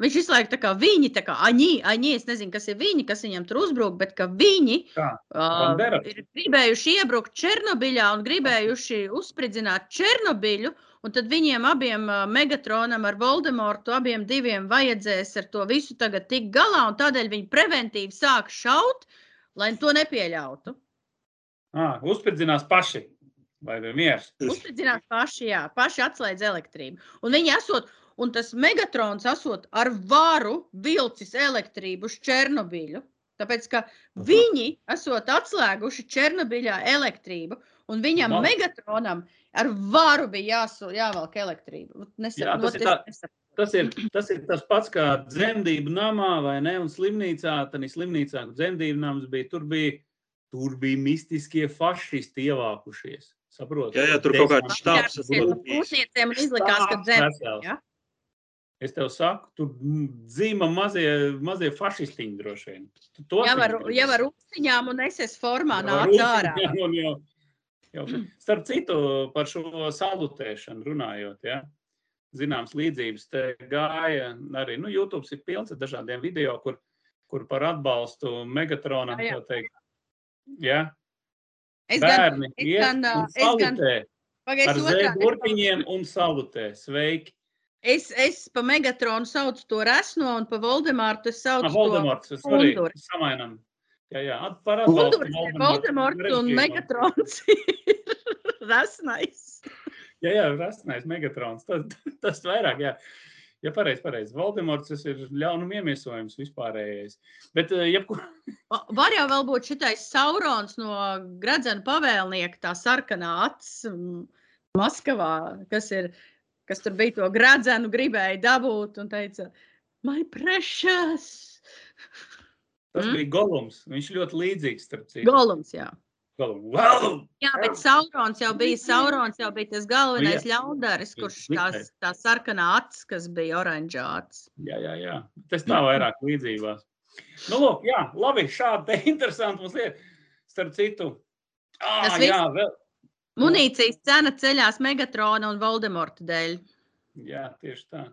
viņš visu laiku tā kā viņi, tā kā aņī, aņī, es nezinu, kas ir viņi, kas viņam tur uzbruk, bet ka viņi Kā? uh, ir gribējuši iebrukt Černobiļā un gribējuši uzspridzināt Černobiļu, un tad viņiem abiem, uh, Megatronam ar Voldemortu, abiem diviem vajadzēs ar to visu tagad tikt galā, un tādēļ viņi preventīvi sāk šaut, lai to nepieļautu. Ah, uzspridzinās paši. Vai ir miers? Uzspridzināt paši, jā, paši atslēdz elektrību. Un viņi esot, un tas Megatrons esot ar varu vilcis elektrību uz Černobiļu. Tāpēc, ka viņi esot atslēguši Černobiļā elektrību, un viņam, Man- Megatronam, ar varu bija jāsu, jāvelk elektrība. Nesa, Jā, tas ir tā- Tas ir, tas ir tas pats kā dzemdību namā, vai ne? Un slimnīcā, tad slimnīcā, kur dzemdību nams bija, tur bija, tur bija mistiskie fašisti ievākušies. Saprotu? Jā, jā, tur kaut kāds štābs. Pūtniecēm un izlikās, ka Stāsts dzem. vesels. ja? Es tev saku, tur mm, dzīvo mazie, mazie fašistiņi droši vien. Tu tos Jau ar, ūciņām un SS formā Jau ar nāc ārā. Jau, jau. Starp citu, par šo salutēšanu runājot, ja? zināms, līdzības te gāja arī. Nu, YouTube ir pilns ar dažādiem video, kur, kur par atbalstu Megatronam Jā, jā. tā teikt. Ja? Es gan, Bērni es iet gan, un ā, es gan- salutē ar zēburtiņiem un salutē. Sveiki! Es, es pa Megatronu saucu to resno, un pa Voldemārtu es saucu Ah, Voldemorts, tas arī Unduri. samainam. Jā, jā, par to atbalstu. Voldemārts un. Megatrons ir [LAUGHS] resnais. Jā, jā, rasnais Megatrons. Tas, tas vairāk, jā. Ja pareizi, pareizi. Voldemorts tas ir ļaunuma iemiesojums vispārējais. Bet, jebkur... Var jau vēl būt šitais Saurons no Gradzena pavēlnieka, tā sarkanā acis Maskavā, kas, ir, kas tur bija to Gradzenu gribēja dabūt un teica, my precious! Tas mm? bija Golums. Viņš ļoti līdzīgs starp citu. Golums, jā. Wow! Jā, bet Saurons jau bija, Saurons jau bija tas galvenais jā. ļaundaris, kurš tās, tā sarkanā acis, kas bija oranžāts. Jā, jā, jā. Tas tā vairāk līdzībās. Nu, lūk, jā, labi, šādi te [LAUGHS] interesanti mums lieta. Starp citu, ah, jā, vēl. Munīcijas cena ceļās Megatrona un Voldemorta dēļ. Jā, tieši tā.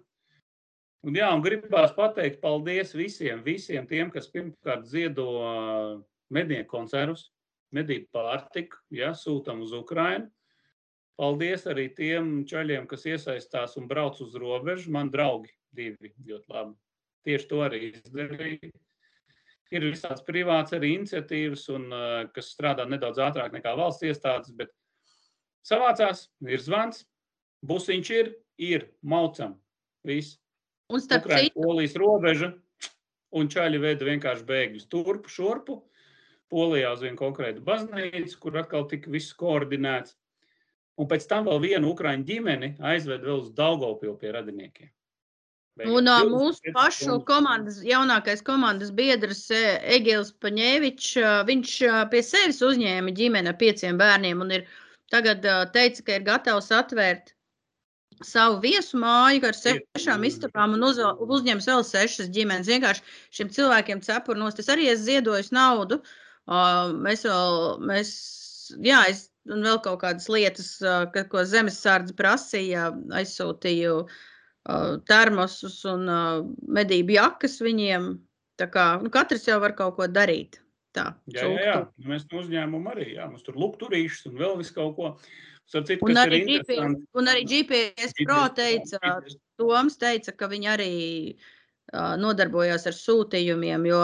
Un, jā, un gribās pateikt paldies visiem, visiem tiem, kas pirmkārt ziedo mednieku konservus medību pārtiku, ja, sūtam uz Ukrajinu. Paldies arī tiem čaļiem, kas iesaistās un brauc uz robežu. Man draugi divi ļoti labi. Tieši to arī izdarīja. Ir visādas privātas arī iniciatīvas, un, kas strādā nedaudz ātrāk nekā valsts iestādes, bet savācās, ir zvans, busiņš ir, ir, maucam, viss. Un starp citu, Polijas robeža, un čaļi veida vienkārši bēgļus. Turpu, šurpu, Polijā uz vienu konkrētu baznīcu, kur atkal tika viss koordinēts. Un pēc tam vēl vienu ukraiņu ģimeni aizved vēl uz Daugopilu pie radiniekiem. Un uh, mūsu pašu komandas, jaunākais komandas biedrs Egils Paņēvičs, viņš pie sevis uzņēma ģimeni ar pieciem bērniem un ir tagad teica, ka ir gatavs atvērt savu viesu māju ar sešām istabām un uz, uzņems vēl sešas ģimenes. Vienkārši šiem cilvēkiem cepurnos, tas arī es ziedoju naudu. Uh, Mēs vēl, mēs, jā, es un vēl kaut kādas lietas, ka, ko zemesardze prasīja, aizsūtīju termosus un medību jakas viņiem. Tā kā nu, katrs jau var kaut ko darīt. Tā, jā, jā, jā, mēs no uzņēmuma arī, jā, mums tur lukturīšas un vēl visu kaut ko. Citu, un, arī GPS, un arī GPS Pro teica, Toms teica, ka viņi arī nodarbojās ar sūtījumiem, jo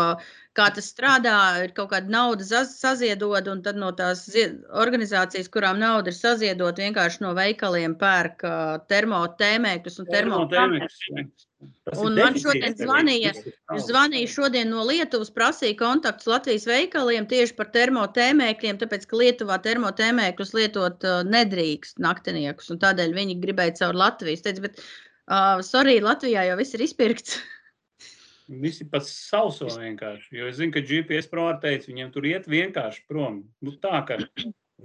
kā tas strādā, ir kaut kāda nauda saziedot, un tad no tās organizācijas, kurām nauda ir saziedot, vienkārši no veikaliem pērk termotēmēkļus un termotēmēkļus. Un man šodien zvanīja, zvanīja šodien no Lietuvas, prasīja kontaktus Latvijas veikaliem tieši par termotēmēkļiem, tāpēc, ka Lietuvā termotēmēkļus lietot nedrīkst naktiniekus, un tādēļ viņi gribēja caur Latvijas. Teica, bet, uh, sorry, Latvijā jau viss ir izpirkts. Visi pats sauso vienkārši. Jo es zinu, ka GPS prāvā teica, viņiem tur iet vienkārši prom. Nu, tā kā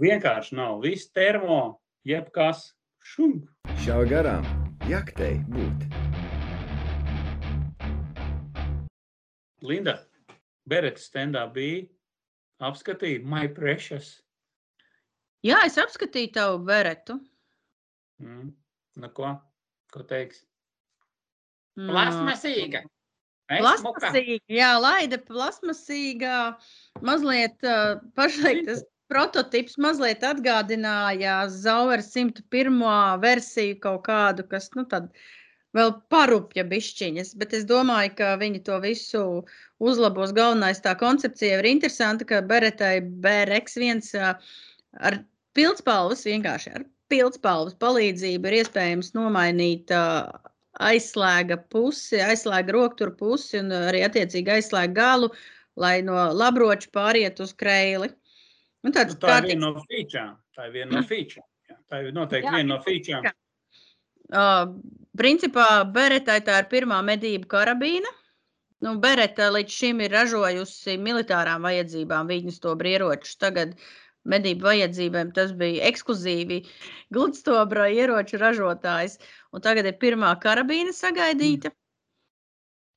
vienkārši nav. Viss termo, jebkas šunk. Šā garām jaktei būt. Linda, Berets stendā bija apskatīja My Precious. Jā, es apskatīju tavu beretu. Mm. Nu, ko? Ko teiks? Plasmasīga. Plasmasīga, jā, laida plasmasīgā, mazliet uh, pašlaik tas prototips mazliet atgādināja Zauera 101. versiju kaut kādu, kas, nu, tad vēl parupja bišķiņas, bet es domāju, ka viņi to visu uzlabos. Galvenais tā koncepcija ir interesanta, ka Beretai BRX1 ar pildspalvas, vienkārši ar pildspalvas palīdzību ir iespējams nomainīt uh, aizslēga pusi, aizslēga rokturu pusi un arī attiecīgi aizslēga galu, lai no labroča pāriet uz kreili. Un tāds, nu, tā ir viena no feature. Tā ir viena no feature. Tā ir noteikti Jā, viena no feature. Uh, principā Beretai tā ir pirmā medību karabīna. Nu, Bereta līdz šim ir ražojusi militārām vajadzībām viņas to brieročus. Tagad medību vajadzībām tas bija ekskluzīvi gludstobra ieroču ražotājs. Un tagad ir pirmā karabīna sagaidīta.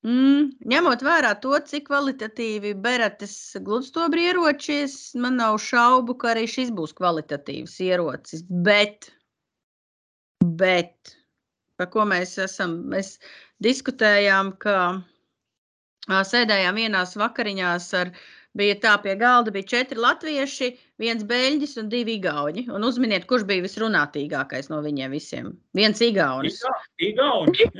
Mm, ņemot vērā to, cik kvalitatīvi Berates gludstobra ieročies, man nav šaubu, ka arī šis būs kvalitatīvs ierocis. Bet, bet par ko mēs esam, mēs diskutējām, ka sēdējām vienās vakariņās ar uh, bija tā, pie galda bija četri latvieši, viens beļģis un divi igauņi. Un uzminiet, kurš bija visrunātīgākais no viņiem visiem? Viens igaunis. Igauni. [LAUGHS]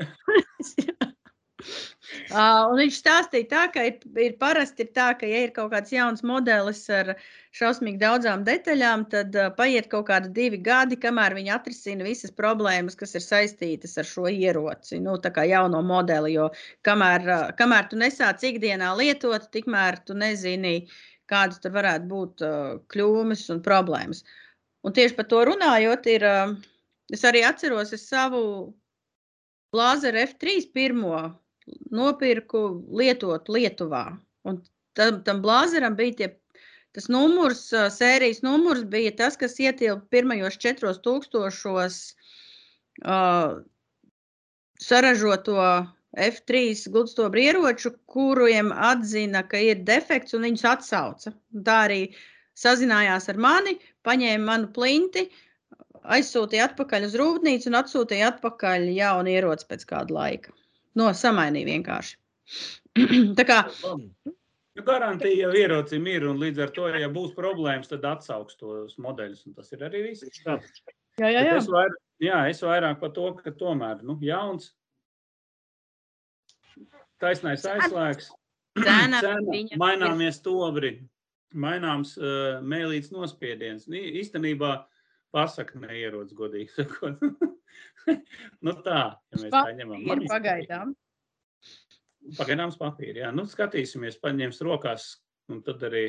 Uh, un viņš stāstīja tā, ka ir, ir parasti ir tā, ka, ja ir kaut kāds jauns modelis ar šausmīgi daudzām detaļām, tad uh, paiet kaut kādi divi gadi, kamēr viņi atrisina visas problēmas, kas ir saistītas ar šo ieroci, nu, tā kā jauno modeli, jo kamēr, uh, kamēr tu nesāc ikdienā lietot, tikmēr tu nezini, kādas tur varētu būt uh, kļūmes un problēmas. Un tieši par to runājot, ir, uh, es arī atceros es savu Blāzeru F3 pirmo nopirku lietot Lietuvā. Un tam, tam blāzeram bija tie, tas numurs, sērijas numurs bija tas, kas ietilpa pirmajos četros tūkstošos uh, saražoto F3 gudstobru ieroču, kuriem atzina, ka ir defekts un viņus atsauca. Tā arī sazinājās ar mani, paņēma manu plinti, aizsūtīja atpakaļ uz rūpnīcu un atsūtīja atpakaļ jaunu ieroci pēc kāda laika. No, samainīja vienkārši. [CLEARS THROAT] tā kā Nu, garantija jau ierocim ir, un līdz ar to, ja būs problēmas, tad atsauks tos modeļus, un tas ir arī viss. Jā, jā, jā. Es, vair, jā, es vairāk par to, ka tomēr, nu, jauns, taisnais aizslēgs, [CLEARS THROAT] Cena, cena, maināmies tobri, maināms uh, mēlīts nospiediens. Īstenībā pasaka neierodas godīgi sakot. [LAUGHS] [LAUGHS] nu tā, ja mēs tā ņemam. Man pagaidām. Pagaidāms papīri, jā. Nu, skatīsimies, paņems rokās, un tad arī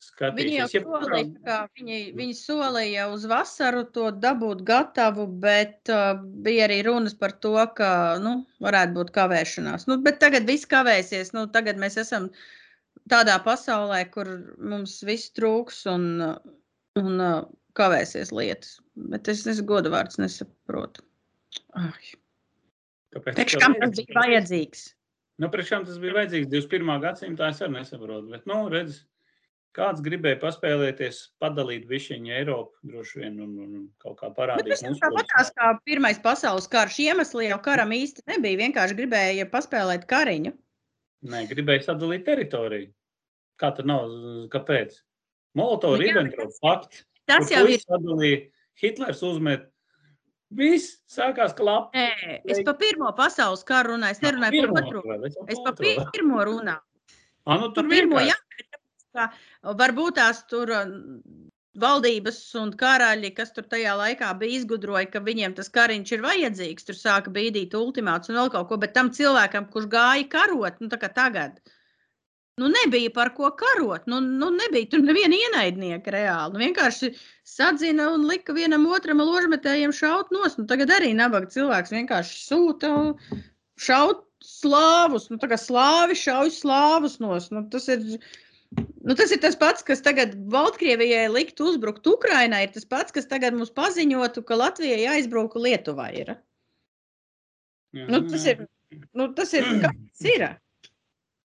Viņi jau solīja, kā viņi, viņi solīja uz vasaru to dabūt gatavu, bet uh, bija arī runas par to, ka nu, varētu būt kavēšanās. Nu, bet tagad viss kavēsies. Nu, tagad mēs esam tādā pasaulē, kur mums viss trūks un, un uh, kavēsies lietas. Bet es, es godu vārds nesaprotu. Ai. kāpēc? Priekš kam tas bija vajadzīgs? Nu, priekš kam tas bija vajadzīgs? 21. gadsimtā es arī nesaprotu. Bet, nu, redz, kāds gribēja paspēlēties, padalīt višķiņu Eiropu, droši vien, un, un kaut kā Bet parādīt tas jau tāpatās kā Pirmais pasaules karš iemesli jau karam īsti nebija. Vienkārši gribēja paspēlēt kariņu. Nē, gribēja sadalīt teritoriju. Kā tad nav? Kāpēc? Molotovs, Nu jā, Ribbentrop, fakts. Tas jau ir. Sadalīja, Hitlers uzmet. Viss sākās klapt. Nē, es par Pirmo pasaules karu runāju. Es nerunāju par otru. Es par pirmo runāju. Ah, nu, tur pirmo, jā, ka varbūt tās tur valdības un karaļi, kas tur tajā laikā bija izgudroja, ka viņiem tas kariņš ir vajadzīgs, tur sāka bīdīt ultimāts un vēl kaut ko, bet tam cilvēkam, kurš gāja karot, nu tā kā tagad, nu nebija par ko karot, nu, nu nebija tur neviena ienaidnieka reāli, nu vienkārši sadzina un lika vienam otram ložmetējiem šaut nos, nu tagad arī nabaga cilvēks vienkārši sūta šaut slāvus, nu tā kā slāvi šauj slāvus nos, nu tas ir... Nu, tas ir tas pats, kas tagad Baltkrievijai liktu uzbrukt Ukrainai. Ir tas pats, kas tagad mums paziņotu, ka Latvijai jāizbrauka Lietuvai. Ir. Jā, Nu, tas ir, nu, tas ir, kas ir.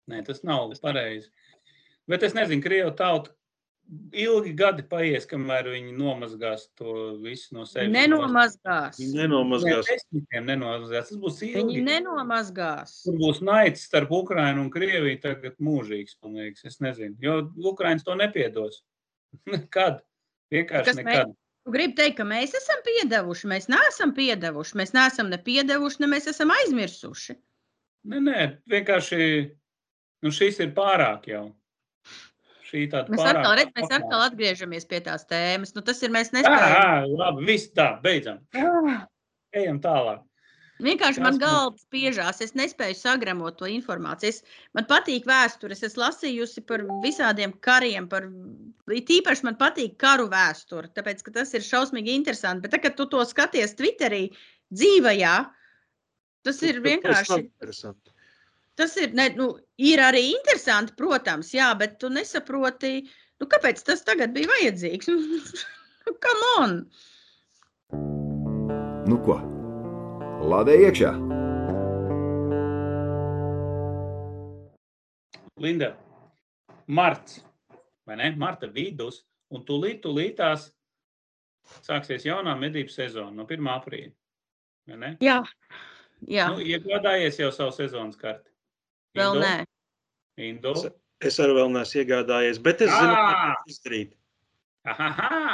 Nē, tas nav pareizi. Bet es nezinu, Krievija tauta ilgi gadi paies, kamēr viņi nomazgās to visu no sevis. Nenomazgās. Nenomazgās. Desmitiem nenomazgās. Tas būs ilgi. Viņi nenomazgās. Tur būs naids starp Ukrajinu un Krieviju tagad mūžīgs, man liekas. Es nezinu, jo Ukraiņas to nepiedos. [LAUGHS] Nekad. Vienkārši Kas nekad. Tu gribi teikt, ka mēs esam piedevuši, mēs neesam piedevuši, mēs neesam ne piedevuši, ne mēs esam aizmirsuši. Nē, nē, vienkārši nu, šis ir pārāk jau. Mēs atkal, redz, mēs atkal atgriežamies pie tās tēmas. Nu, tas ir mēs nespējam. Jā, labi, viss tā, beidzam. Ejam tālāk. Vienkārši man Tas galva spiežās, es nespēju sagramot to informāciju. Es, man patīk vēsture, es lasījusi par visādiem kariem, par tīpaši man patīk karu vēsture, tāpēc, ka tas ir šausmīgi interesanti. Bet, tā, kad tu to skaties Twitterī, dzīvajā, tas ir vienkārši. Interesanti. Tas ir, ne, nu, ir arī interesanti, protams, jā, bet tu nesaproti, nu, kāpēc tas tagad bija vajadzīgs. [LAUGHS] Nu, Come on! Nu ko? Lādē iekšā! Linda, marts, vai ne? Marta vidus, un tūlīt, tūlītās sāksies jaunā medību sezona no 1. aprīļa. vai ne? Jā, jā Nu, iegādājies jau savu sezonas karti. Vēl nē. Indu. Es arī vēl neesmu iegādājies, bet es zinu, kā to izdarīt. Aha!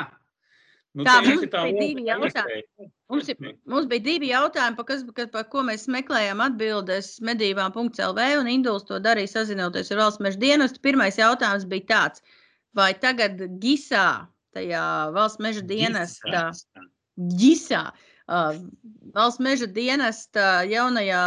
Nu, Tā, mums ir tā bija divi jautājumi. Mums, ir, mums bija divi jautājumi, par, kas, par ko mēs meklējām atbildes medībām.lv, un Induls to darīja sazinoties ar valsts meža dienestu. Pirmais jautājums bija tāds, vai tagad GISā, tajā valsts meža dienestā, GISā, uh, valsts meža dienesta jaunajā,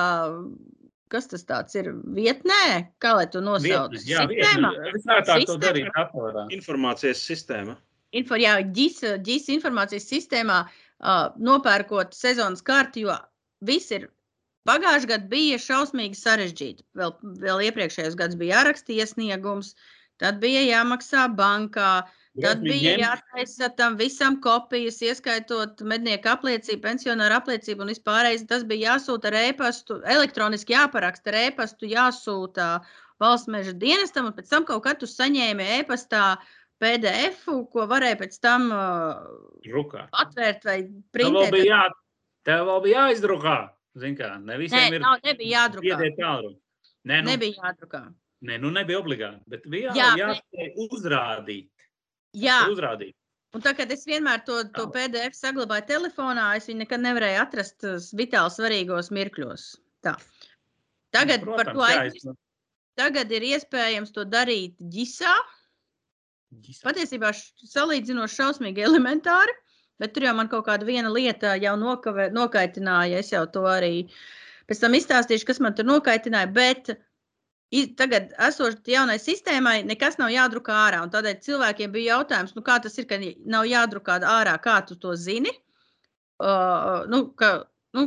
kas tas tāds ir, vietnē, kā lai to nosauc? Vietne, jā, Sistēmā? vietne. Visātāk to darīt datorā. Informācijas sistēma. info, jā, GIS, GIS informācijas sistēmā uh, nopērkot sezonas karti, jo viss ir. Pagājušajā gadā bija šausmīgi sarežģīti. Vēl, vēl iepriekšējos gados bija jāraksta iesniegums, tad bija jāmaksā bankā, tad bija jātaisa tam visam kopijas, ieskaitot mednieku apliecību, pensionāru apliecību un vispārējais. Tas bija jāsūta ar e-pastu, elektroniski jāparaksta ar e-pastu, jāsūta valsts meža dienestam, un pēc tam kaut kad tu saņēmi e-pastā PDF, ko varēja pēc tam uh, atvērt vai Tev vēl printēt. bija, jā, tev vēl bija jāizdrukā. Zini kā, ne Nē, visiem ir nav, nebija jādrukā. Nē, nu, Nebija jādrukā. nē, nu nebija obligāti, bet bija Jā, jā, bet- jāspēj uzrādīt. Jā, uzrādīt. un tā kā es vienmēr to, to. PDF saglabāju telefonā, es viņu nekad nevarēju atrast uh, vitāli svarīgos mirkļos. Tā. Tagad, Nu, par to protams, jā, es- Tagad ir iespējams to darīt ģisā. Ģis- Patiesībā salīdzinoši šausmīgi elementāri, bet tur jau man kaut kāda viena lieta jau nokavē, nokaitināja. Es jau to arī pēc tam izstāstīšu, kas man tur nokaitināja. Bet tagad, esot jaunai sistēmai, nekas nav jādrukā ārā. Tādēļ cilvēkiem bija jautājums, nu, kā tas ir, ka nav jādrukā ārā, kā tu to zini. Uh, nu, ka, nu,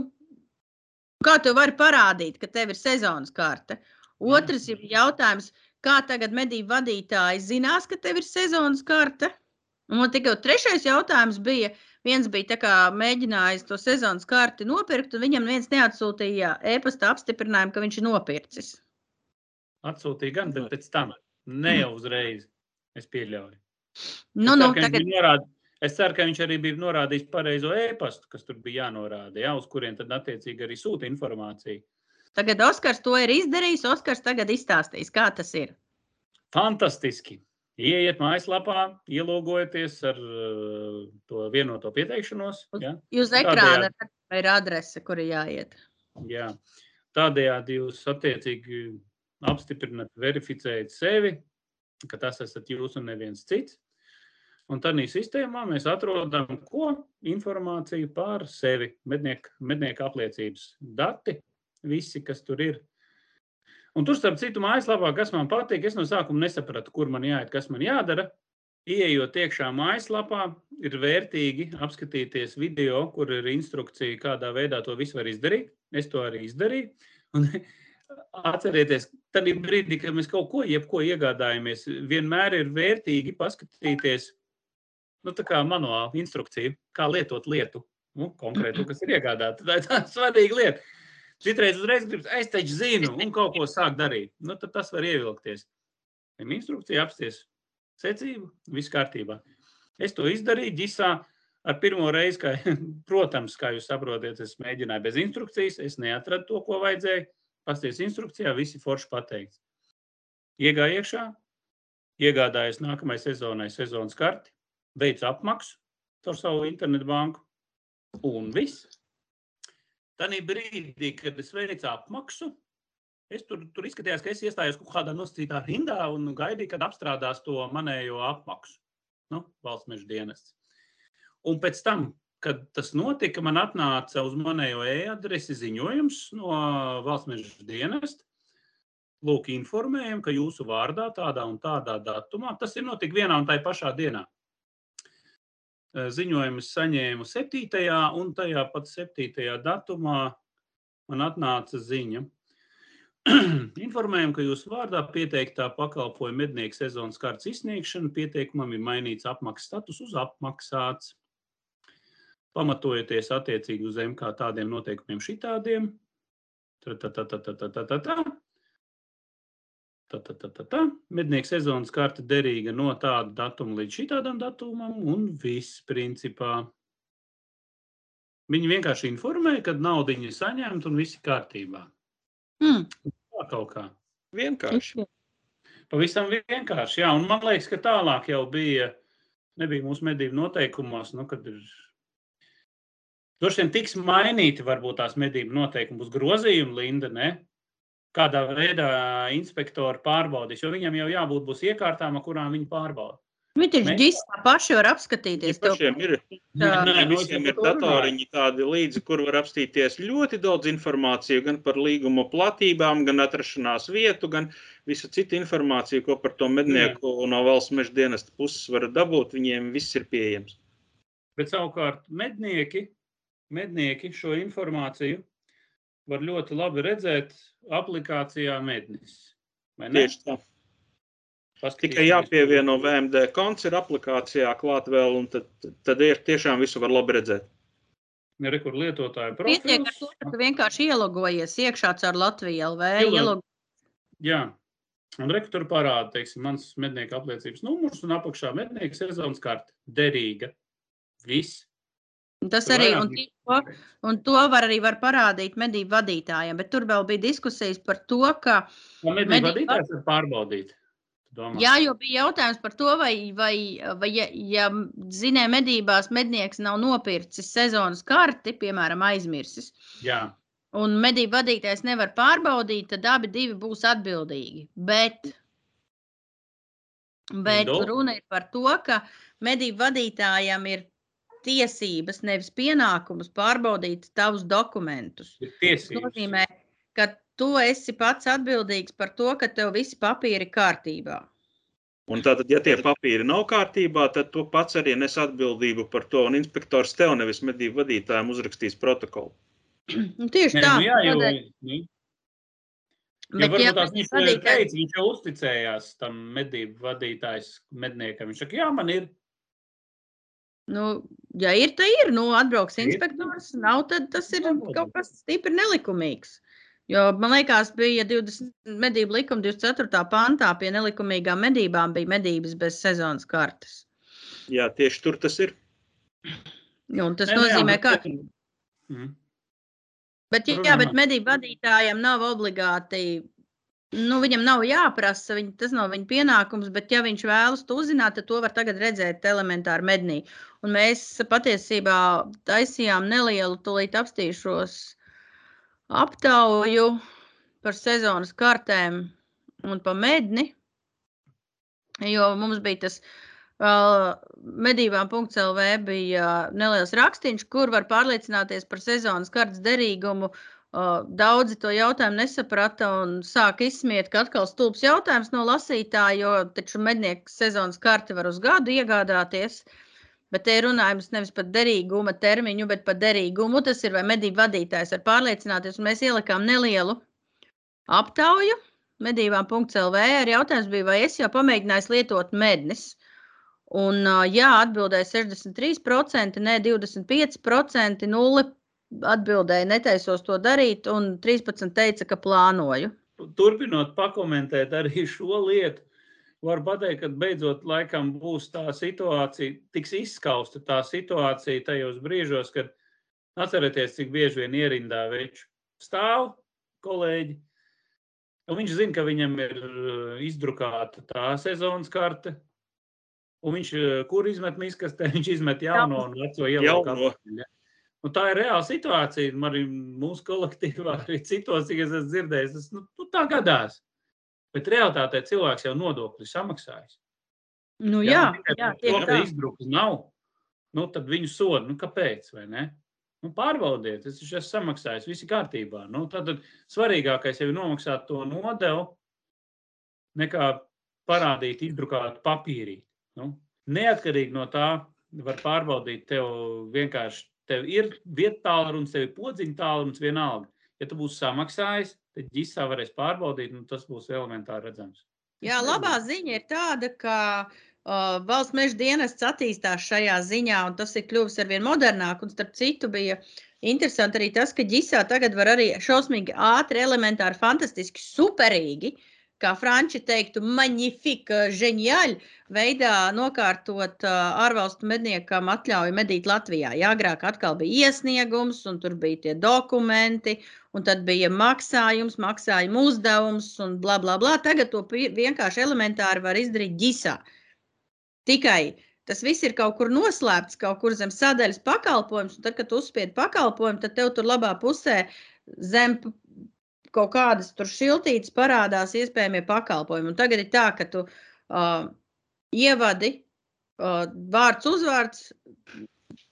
kā tu vari parādīt, ka tev ir sezonas karte? Otrs ir jautājums, kā tagad medību vadītāji zinās, ka tev ir sezonas karte? Un tikai trešais jautājums bija, viens bija kā mēģinājis to sezonas karti nopirkt, un viņam viens neatsūtīja e-pasta apstiprinājumu, ka viņš ir nopircis. Atsūtīja gan, bet pēc tam ne jau uzreiz. Es pieļauju. Nu, es, nu, ceru, viņš tagad, norād... es ceru, ka viņš arī bija norādījis pareizo e-pastu, kas tur bija jānorāda, ja, uz kuriem tad attiecīgi arī sūta informāciju. tagad Oskars to ir izdarījis. Oskars tagad izstāstīs, kā tas ir. Fantastiski! Iet mājaslapā, ielogojieties ar uh, to vienoto pieteikšanos. Ja? Uz Tādējādi. ekrāna ir adrese, kur ir jāiet. Jā. Tādējādi jūs attiecīgi apstiprināt, verificējat sevi, ka tas esat jūs un neviens cits. Un tādā sistēmā mēs atrodam, ko informāciju par sevi, mednieku, mednieku apliecības dati, visi, kas tur ir. Un tur, starp citu, mājaslapā, kas man patīk, es no sākuma nesapratu, kur man jāiet, kas man jādara. Ieejot iekšā mājaslapā, ir vērtīgi apskatīties video, kur ir instrukcija, kādā veidā to visu var izdarīt. Es to arī izdarīju. Un atcerieties, tad brīdī, kad mēs kaut ko, jebko iegādājamies, vienmēr ir vērtīgi paskatīties, nu, tā kā manuāla instrukcija, kā lietot lietu. Nu, konkrēti, to, kas ir iegādāta. Tā ir tā svarīga lieta. Citreiz uzreiz gribas, es taču zinu, un kaut ko sāk darīt. Nu, tad tas var ievilkties. Viņam instrukcija apsties secību, viss kārtībā. Es to izdarīju ģisā ar pirmo reizi, kā, [LAUGHS] protams, kā jūs saprotat, es mēģināju bez instrukcijas, es neatradu to, ko vajadzēja. Pasties instrukcijā, visi forši pateikts. Iegāju iekšā, iegādājos nākamajai sezonai sezonas karti, veicu apmaksu caur savu internetu banku un viss. Tanī brīdī, kad es veicu apmaksu, es tur, tur izskatījās, ka es iestājos kaut kādā nosacītā rindā un gaidīju, kad apstrādās to manējo apmaksu. Nu, valsts meža dienests. Un pēc tam, kad tas notika, man atnāca uz manējo e-adresi ziņojums no valsts meža dienesta. Lūk, informējam, ka jūsu vārdā tādā un tādā datumā, tas ir notik vienā un tajā pašā dienā. Eh, Ziņojumu saņēmu 7. un tajā pat 7. datumā man atnāca ziņa. [CLEARS THROAT] Informējam, ka jūsu vārdā pieteiktā pakalpojuma mednieka sezonas kārtas izsniegšana pieteikumam ir mainīts apmaksas status uz apmaksāts. Pamatojoties attiecīgi uz MK tādiem noteikumiem šitādiem. Tā, tā, tā, tā, tā, tā, tā, tā, tā. Tā, tā, tā, tā, tā. Mednieka sezonas karte derīga no tāda datuma līdz šitādam datumam, un viss principā. Viņi vienkārši informēja, kad naudu ir saņemta un viss ir kārtībā. Hmm. Tā kaut kā. Vienkārši. Pavisam vienkārši. Jā, un man liekas, ka tālāk jau bija nebija mūsu medību noteikumos, nu, kad ir. Droši vien tiks mainīti varbūt tās medību noteikumi, būs grozījumi, Linda, ne? Kādā veidā inspektori pārbaudīs, jo viņam jau jābūt būs iekārtām, ar kurām viņi pārbauda. Viņi taču ģisā paši var apskatīties. Ja pašiem ir, Tā. Nē, es visiem ir datoriņi tādi līdzi, kur var apstīties ļoti daudz informāciju gan par līguma platībām, gan atrašanās vietu, gan visu citu informāciju, ko par to mednieku no valsts meža dienesta puses var dabūt. Viņiem viss ir pieejams. Bet savukārt mednieki, mednieki šo informāciju var ļoti labi redzēt aplikācijā Mednis. vai ne? Tieši tā. Tikai jāpievieno VMD konts ir aplikācijā klāt vēl, un tad, tad ir tiešām visu var labi redzēt. Re, kur lietotāja Pietiek ar profils. to, ka vienkārši ielogojies iekšā caur Latviju LV. Ielog- Ielog... Jā. Un rektor parāda, teiksim, mans mednieka apliecības numurs un apakšā mednieka sezonas karte. Derīga. Viss. Tas arī, un to, un to var arī var parādīt medību vadītājiem, bet tur vēl bija diskusijas par to, ka, Kā mednieka Mednieka- vadītājs var pārbaudīt. Domā? jā, jo bija jautājums par to, vai, vai, vai ja, ja zinē medībās mednieks nav nopircis sezonas karti, piemēram, aizmirsis, Jā. un medību vadītājs nevar pārbaudīt, tad abi divi būs atbildīgi. Bet, bet runa ir par to, ka medību vadītājam ir tiesības, nevis pienākums pārbaudīt tavus dokumentus. Tas nozīmē, ka tu esi pats atbildīgs par to, ka tev visi papīri ir kārtībā. Un tātad, ja tie papīri nav kārtībā, tad tu pats arī nes atbildību par to, un inspektors tev nevis medību vadītājiem uzrakstīs protokolu. Nu, tieši Nē, tā. nu jā, jo, nu, jo Bet, ja tās viņš vadītājs- teicis, viņš jau uzticējās tam medību vadītājs medniekam. Viņš saka, jā, man ir. Nu, ja ir, tad ir. Nu, atbrauks inspektors, nav, tad tas ir kaut kas stipri nelikumīgs. Jo, man liekas, bija 20 medību likuma 24. pantā pie nelikumīgām medībām bija medības bez sezonas kartes. Jā, tieši tur tas ir. Un tas nu jā, nozīmē, ka Mm. Bet, jā, bet medību vadītājiem nav obligāti. Nu, viņam nav jāprasa, viņ, tas nav viņa pienākums, bet, ja viņš vēlas to uzzināt, tad to var tagad redzēt elementāri mednī. Un mēs patiesībā taisījām nelielu, tūlīt apstīšos aptauju par sezonas kartēm un pa medni. Jo mums bija tas uh, medībām.lv bija neliels rakstīns, kur var pārliecināties par sezonas kartes derīgumu. Daudzi to jautājumu nesaprata un sāka izsmiet, ka atkal stulbs jautājums no lasītāja, jo taču mednieks sezonas karti var uz gadu iegādāties. Bet te ir runājums nevis par derīguma termiņu, bet par derīgumu. Tas ir vai medību vadītājs var pārliecināties. Mēs ielikām nelielu aptauju medībām.lv. Ar jautājums bija, vai es jau pamēģināju lietot mednis. Un, jā, atbildēja 63%, nē, 25%, 0 atbildēja, netaisos to darīt, un 13% teica, ka plānoju. Turpinot pakomentēt arī šo lietu, var pateikt, ka beidzot laikam būs tā situācija, tiks izskausta tā situācija tajos brīžos, kad atcerieties, cik bieži vien ierindā veču stāv kolēģi. Un viņš zina, ka viņam ir uh, izdrukāta tā sezonas karte. Un viņš, uh, kur izmet miskastē, viņš izmet jauno un veco ieliek Ja. Nu, tā ir reāla situācija. Man arī mūsu kolektīvā, [LAUGHS] arī citos, cik es esmu dzirdējis, tas nu, nu, tā gadās. Bet realtātē cilvēks jau nodokļu samaksājis. Nu, jā, nu, tikai jā, tieši ka tā. izdrukas nav. Nu, tad viņu sodu, nu, kāpēc? vai ne? Nu, pārbaudiet, es esmu samaksājis, viss ir kārtībā. Nu, tad, svarīgākais jau ir nomaksāt to nodevu, nekā parādīt izdrukātu papīrī. Nu, neatkarīgi no tā, var pārbaudīt, tev vienkārši tev ir vieta tālrunis, tev ir podziņa tālrunis vienalga. Ja tu būsi samaksājis, tad ģisā varēs pārbaudīt, un tas būs elementāri redzams. Jā, labā ziņa ir tāda, ka uh, valsts meža dienests attīstās šajā ziņā, un tas ir kļuvis ar vien modernāk. Un starp citu, bija interesanti arī tas, ka ģisā tagad var arī šausmīgi ātri, elementāri, fantastiski, superīgi, kā franči teiktu, magnifique, ženjāļi veidā nokārtot ārvalstu medniekam atļauju medīt Latvijā. Jā, agrāk atkal bija iesniegums, un tur bija tie dokumenti, un tad bija maksājums, maksājuma uzdevums, un bla, bla, bla. Tagad to vienkārši elementāri var izdarīt ģisā. Tikai tas viss ir kaut kur noslēpts, kaut kur zem sadaļas pakalpojums. Tad, kad uzspied pakalpojumu, tad tev tur labā pusē zem kaut kādas tur šiltītes parādās iespējamie pakalpojumi. Un tagad ir tā, ka tu uh, ievadi uh, vārds, uzvārds,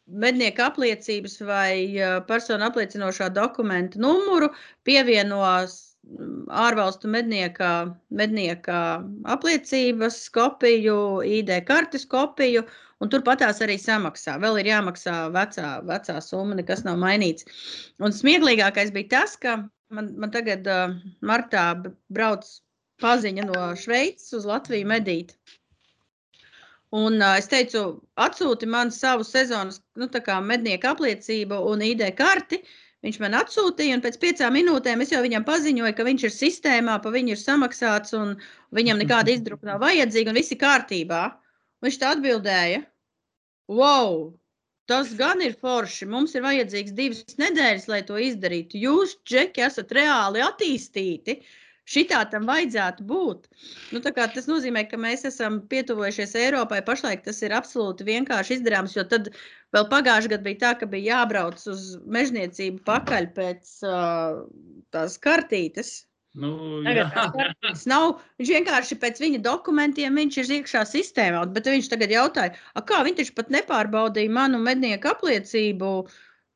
mednieka apliecības vai uh, personu apliecinošā dokumenta numuru, pievienos ārvalstu mednieka, mednieka apliecības kopiju, ID kartes kopiju, un turpatās arī samaksā. Vēl ir jāmaksā vecā, vecā summa, nekas nav mainīts. Un smieklīgākais bija tas, ka man, man tagad uh, martā brauc paziņa no Šveices uz Latviju medīt. Un uh, es teicu, atsūti man savu sezonas nu, mednieku apliecību un ID karti. Viņš man atsūtīja, un pēc piecām minūtēm es jau viņam paziņoju, ka viņš ir sistēmā, pa viņu ir samaksāts, un viņam nekāda izdruka nav vajadzīga, un viss ir kārtībā. Viņš tā atbildēja: Wow, Tas gan ir forši. Mums ir vajadzīgs divas nedēļas, lai to izdarītu. Jūs, Džeki, esat reāli attīstīti. Šitā tam vajadzētu būt. Nu, tas nozīmē, ka mēs esam pietuvojušies Eiropai. Pašlaik tas ir absolūti vienkārši izdarāms, jo tad vēl pagājušajā gadā bija tā, ka bija jābrauc uz mežniecību pakaļ pēc uh, tās kartītes, Nu, tas nav. Viņš vienkārši pēc viņa dokumentiem viņš ir iekšā sistēmā. Bet viņš tagad jautāja, kā viņš pat nepārbaudīja manu mednieku apliecību.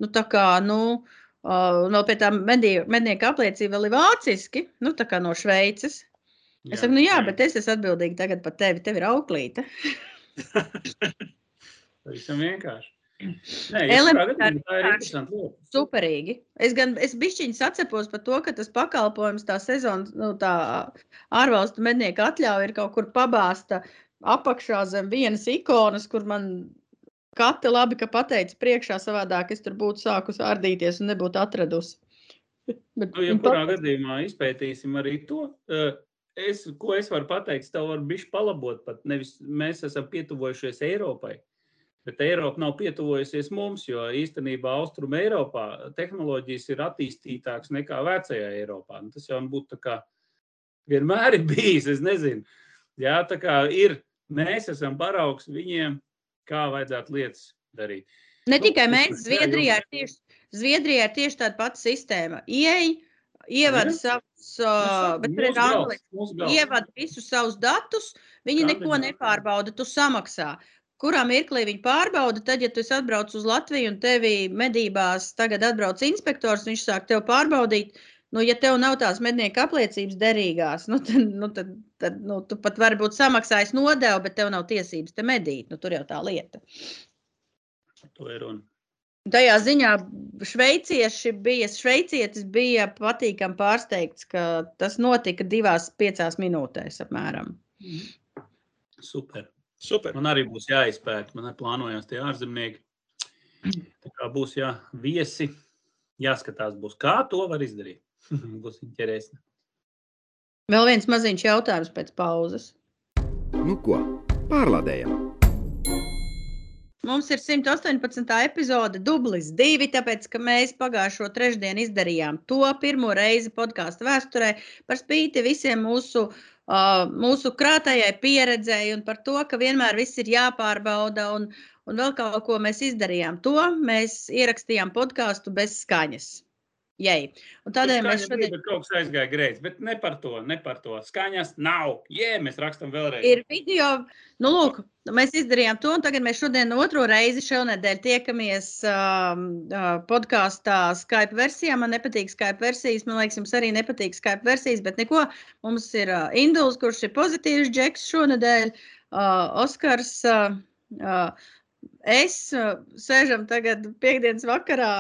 Nu, tā kā, nu, uh, no pie tā mednieku apliecība vēl ir vāciski, nu, tā kā no Šveices. Es jā, saku, nu jā, bet es esmu atbildīga tagad par tevi. Tev ir auklīte. [LAUGHS] Pavisam vienkārši. Elementāri. Superīgi. Es gan es bišķiņi sacepos par to, ka tas pakalpojums, tā sezonas, nu, tā ārvalstu mednieka atļauja ir kaut kur pabāsta apakšā zem vienas ikonas, kur man kati labi, ka pateica priekšā savādāk, es tur būtu sākus ārdīties un nebūtu atradusi. [LAUGHS] Bet, nu, ja kurā pat... gadījumā izpētīsim arī to, es, ko es varu pateikt, tev var bišķi palabot, pat nevis mēs esam pietuvojušies Eiropai. Bet Eiropa nav pietuvojusies mums, jo īstenībā Austrum Eiropā tehnoloģijas ir attīstītākas nekā vecajā Eiropā. Un tas jau būtu tā kā vienmēr [LAUGHS] ir bijis, es nezinu. Jā, tā kā ir, mēs esam paraugs viņiem, kā vajadzētu lietas darīt. Ne nu, tikai mēs, Zviedrijā ir tieši, Zviedrijā ir tieši tāda pati sistēma. Ieej, ievada savus, uh, bet pret Angliju ievada visus savus datus, viņi neko nepārbauda, tu samaksā kurā mirklī viņi pārbauda. Tad, ja tu atbrauc uz Latviju un tevi medībās tagad atbrauc inspektors, viņš sāk tev pārbaudīt. Nu, ja tev nav tās mednieka apliecības derīgās, nu, tad, nu, tad, tad nu, tu pat vari būt samaksājis nodevu, bet tev nav tiesības te medīt. Nu, tur jau tā lieta. To ir runa. Tajā ziņā šveicieši bija, šveicietis bija patīkami pārsteigts, ka tas notika divās, piecās minūtēs apmēram. Super. Super. Man arī būs jāizpēta, man arī plānojās tie ārzemnieki. Tā kā būs jā, viesi, jāskatās, būs, kā to var izdarīt. [LAUGHS] būs interesanti. Vēl viens maziņš jautājums pēc pauzes. Nu ko, pārlādējam! Mums ir 118. epizode, dublis divi, tāpēc, ka mēs pagājušo trešdienu izdarījām to pirmo reizi podkāstu vēsturē par spīti visiem mūsu uh, mūsu krātajai pieredzēji un par to, ka vienmēr viss ir jāpārbauda un, un vēl kaut ko mēs izdarījām. To mēs ierakstījām podkāstu bez skaņas. Jei. Un tādēļ mēs šodien. Bija, kaut kas aizgāja greizi, bet ne par to, ne par to. Skaņas nav. Jē, mēs rakstam vēlreiz. Ir video, nu lūk, mēs izdarījām to, un tagad mēs šodien otro reizi šonedēļ tiekamies um, uh, podkāstā Skype versijā. Man nepatīk Skype versijas, man liekas, jums arī nepatīk Skype versijas, bet neko. Mums ir uh, Induls, kurš ir pozitīvs džeks šonedēļ, uh, Oskars. Uh, uh, es uh, sēžam tagad piekdienas vakarā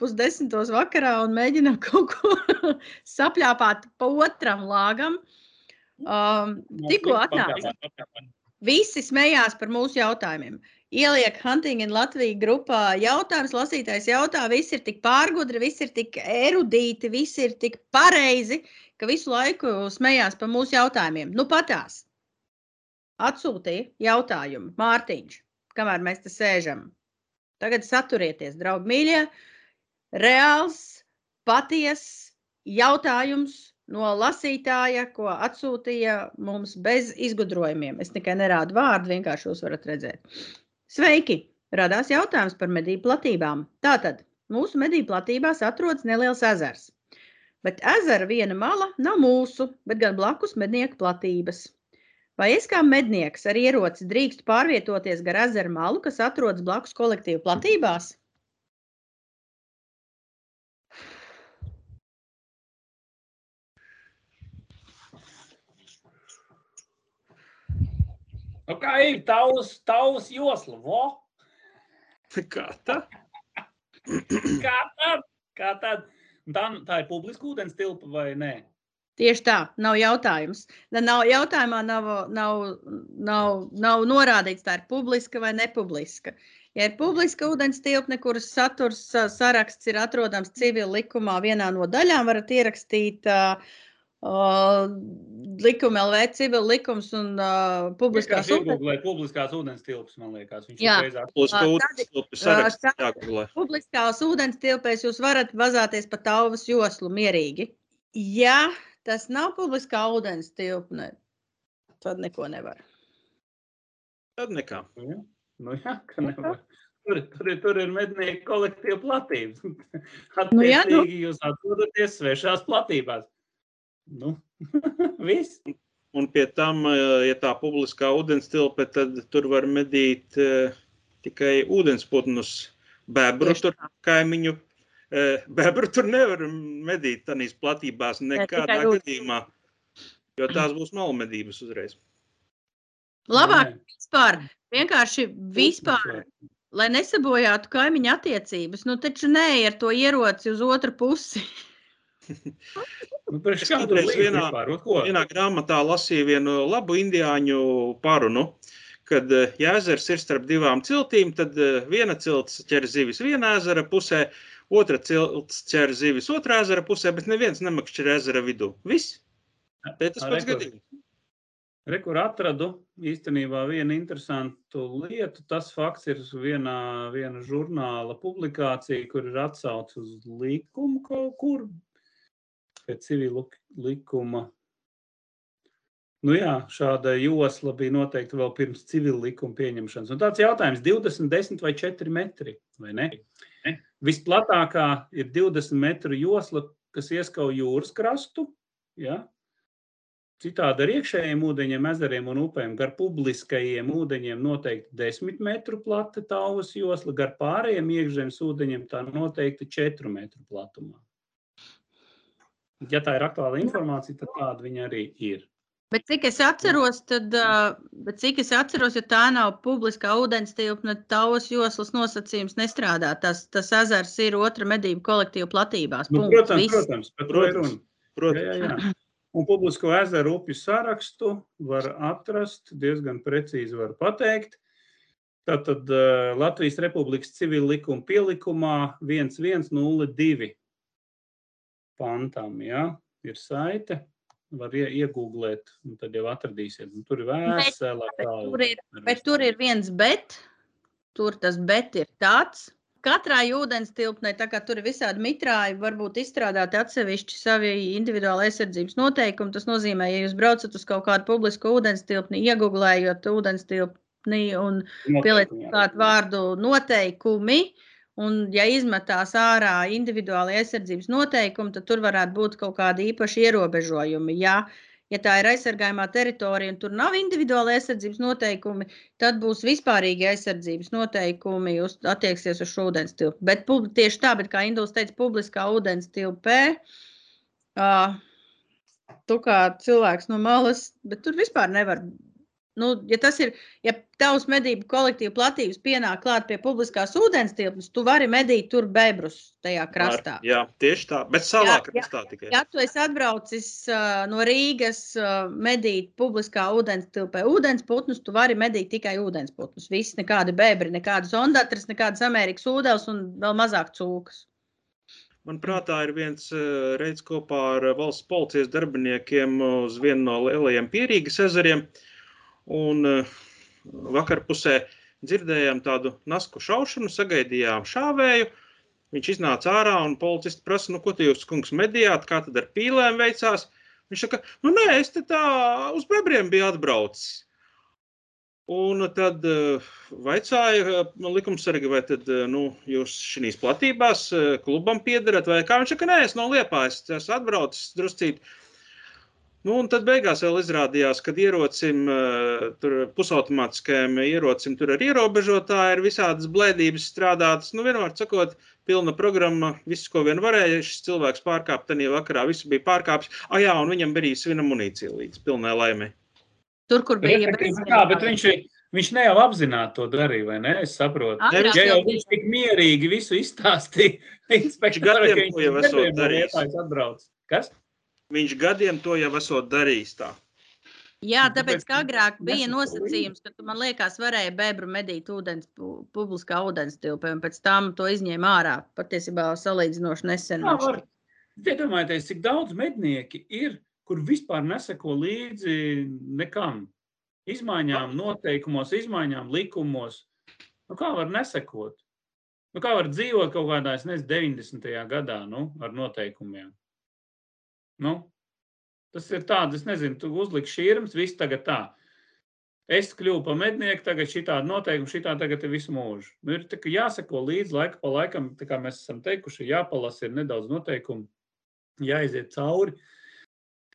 pusdesmitos vakarā un mēģinām [LAUGHS] kaut ko sapļāpāt pa otram lāgam. Um, tikko atnāca. Visi smējās par mūsu jautājumiem. Ieliek Hunting in Latviju grupā jautājums, lasītājs jautā, visi ir tik pārgudri, visi ir tik erudīti, visi ir tik pareizi, ka visu laiku smējās par mūsu jautājumiem. Nu patās. Atsūtīja jautājumu Mārtiņš, kamēr mēs te sēžam. Tagad saturieties, draugi mīļie! Reāls, patiess jautājums no lasītāja, ko atsūtīja mums bez izgudrojumiem. Es tikai nerādu vārdu, vienkārši jūs varat redzēt. Sveiki! Radās jautājums par medību platībām. Tātad mūsu medību platībās atrodas neliels ezers. Bet ezera viena mala nav mūsu, bet gan blakus mednieku platības. Vai es kā mednieks ar ieroci drīkstu pārvietoties gar ezeru malu, kas atrodas blakus kolektīvu platībās? Nu, kā ir tavs, tavs josla? Vo? Kā tā? Kā tad? Kā tad? Un Tā, tā ir publiska ūdens tilpa vai nē? Tieši tā, nav jautājums. Nav jautājumā, nav, nav, nav, nav norādīts, tā ir publiska vai nepubliska. Ja ir publiska ūdens tilpne, kuras saturs saraksts ir atrodams civil likumā, vienā no daļām varat ierakstīt uh, uh, likuma LV civil likums un uh, publiskās ūdens. publiskās ūdens tilpas, man liekas. Viņš Jā. ir tā- jāgooglē. Publiskās ūdens tilpēs jūs varat bazēties pa tauvas joslu mierīgi. Ja tas nav publiskā ūdens tilpne, tad neko nevar. Tad nekā. Nu, jā. Nu, jā, ka nevar. Tur, tur, ir- tur ir mednieku kolektīva platības. [LAUGHS] Nu, jā, nu. Attiecīgi jūs atrodaties svešās platībās. Nu, [LAUGHS] viss. Un pie tam, eh, ja tā publiskā ūdens tilpe, tad tur var medīt eh, tikai ūdensputnus. Bebru Tieši tur kaimiņu. eh, [LAUGHS] Bebru tur nevar medīt tādās platībās nekādā ūdens. gadījumā, jo tās būs malmedības uzreiz. Labāk vispār, vienkārši vispār, lai nesabojātu kaimiņu attiecības. Nu, taču nē, ar to ieroci uz otru pusi. [LAUGHS] Nu, Es kādreiz vienā- vispār? Vienā grāmatā lasīju vienu labu indiāņu parunu, kad eh, ja ezers ir starp divām ciltīm, tad eh, viena cilts ķer zivis vienā ezera pusē, otra cilts ķer zivis otrā ezera pusē, bet neviens nemakšķir ezera vidū. Viss. Tā ir tas pats rekur. gadījums. Re, kur atradu īstenībā vienu interesantu lietu. Tas fakts ir vienā, viena žurnāla publikācija, kur ir atsauce uz likumu kaut kur, pēc civilu likuma. Nu jā, šāda josla bija noteikti vēl pirms civila likuma pieņemšanas. Un tāds jautājums - 20, 10 vai 4 metri, vai ne? ne? Visplatākā ir 20 metru josla, kas ieskauj jūras krastu. Ja? Citādi ar iekšējiem ūdeņiem, ezeriem un upēm, gar publiskajiem ūdeņiem noteikti 10 metru plata tauvas josla, gar pārējiem iekšzemes ūdeņiem tā noteikti 4 metru platumā. Ja tā ir aktuāla informācija, tad tāda viņa arī ir. Bet cik es atceros, tad, bet cik es atceros, ja tā nav publiskā ūdens tilpne, tauvas joslas nosacījums nestrādā. Tas, tas ezers ir otra medību kolektīva platībās. Nu, Punkts. protams, Viss. protams, Protams. runa. Jā, Protams, jā, jā. Un publisko ezeru upju sarakstu var atrast, diezgan precīzi var pateikt. Tātad uh, Latvijas Republikas civil likuma pielikumā 1102 pantam, ja, ir saite, var ie, iegūglēt, un tad jau atradīsiet. Un tur ir vēsela Bet tālu. tur ir, bet tur ir viens bet. Tur tas bet ir tāds. Katrai ūdens tilpnei, tā kā tur ir visādi mitrāji, varbūt izstrādāti atsevišķi savi individuāli aizsardzības noteikumi. Tas nozīmē, ja jūs braucat uz kaut kādu publisku ūdens tilpni, iegūlējot ūdens tilpni un pielietot klāt vārdu noteikumi. Un, ja izmetās ārā individuāli aizsardzības noteikumi, tad tur varētu būt kaut kādi īpaši ierobežojumi. Ja, ja tā ir aizsargājumā teritorija un tur nav individuāli aizsardzības noteikumi, tad būs vispārīgi aizsardzības noteikumi, uz, attieksies uz šo ūdens tilpu. Bet pub- tieši tā, bet kā Induls teica, publiskā ūdens tilpē. Uh, tu kā cilvēks no malas, bet tur vispār nevar. Nu, ja tas ir, ja tavs medību kolektīva platības pienāk klāt pie publiskās ūdens tilpnes, tu vari medīt tur bebrus tajā krastā. Var, jā, tieši tā. Bet salā Jā, jā. krastā tikai. Ja tu esi atbraucis uh, no Rīgas uh, medīt publiskā ūdens tilpē ūdensputnus, tu vari medīt tikai ūdensputnus. Viss, nekādi bebri, nekādas ondatras, nekādas Amerikas ūdens un vēl mazāk cūkas. Man prātā ir viens reids kopā ar valsts policijas darbiniekiem uz vienu no lielajiem pierīgas ezeriem. Uh, vakar pusē dzirdējām tādu nasku šaušanu, sagaidījām šāvēju. Viņš iznāca ārā un policists prasa, nu, ko tu jūs, kungs, medījāt, kā tad ar pīlēm veicās. Viņš saka, nu, nē, es te tā uz bebriem biju atbraucis. Un tad uh, vaicāja uh, likumsargi, vai tad, uh, nu, jūs šīs platībās uh, klubam piedarat, vai kā viņš saka, nē, es no Liepājas, es atbraucis druscīt. Nu, un tad beigās vēl izrādījās, ka ierocim, uh, tur pusautomātiskajam ierocim, tur ar ierobežotāju ir visādas blēdības strādātas. Nu, vienmēr sakot, pilna programma, viss, ko vien varēja, šis cilvēks pārkāpt, tad vakarā visu bija pārkāpis. Ah, jā, un viņam bija svina munīcija līdz pilnai laimei. Tur, kur bija Bet, kā, bet viņš, viņš ne jau apzināti to darīja, vai ne? Es saprotu. Agrāk Ja jau viņš tik mierīgi visu izstāstīja, [LAUGHS] inspektori, gadiem to jau esot darījis. Atbrauc. Kas? Viņš gadiem to jau esot darījis tā. Jā, tāpēc, ka agrāk bija nosacījums, ka, tu, man liekas, varēja bebru medīt ūdens, pu- publiskā ūdens tilpē, un pēc tam to izņēma ārā. Patiesībā salīdzinoši nesen. Kā viņš var? Iedomājieties, cik daudz mednieki ir, kur vispār neseko līdzi nekam. Izmaiņām, noteikumos, izmaiņām, likumos. Nu, kā var nesekot? Nu, kā var dzīvot kaut kādā, es nezinu, 90. gadā nu, ar noteikumiem? Nu, tas ir tāds, es nezinu, tu uzliksi šķirnes, viss tagad tā. Es kļuvu par mednieku, tagad šī tāda noteikuma, šī tāda tagad ir visu mūžu. Nu, ir jāsako līdzi laika pa laikam, tā kā mēs esam teikuši, jāpalasa ir nedaudz noteikumu, jāiziet cauri.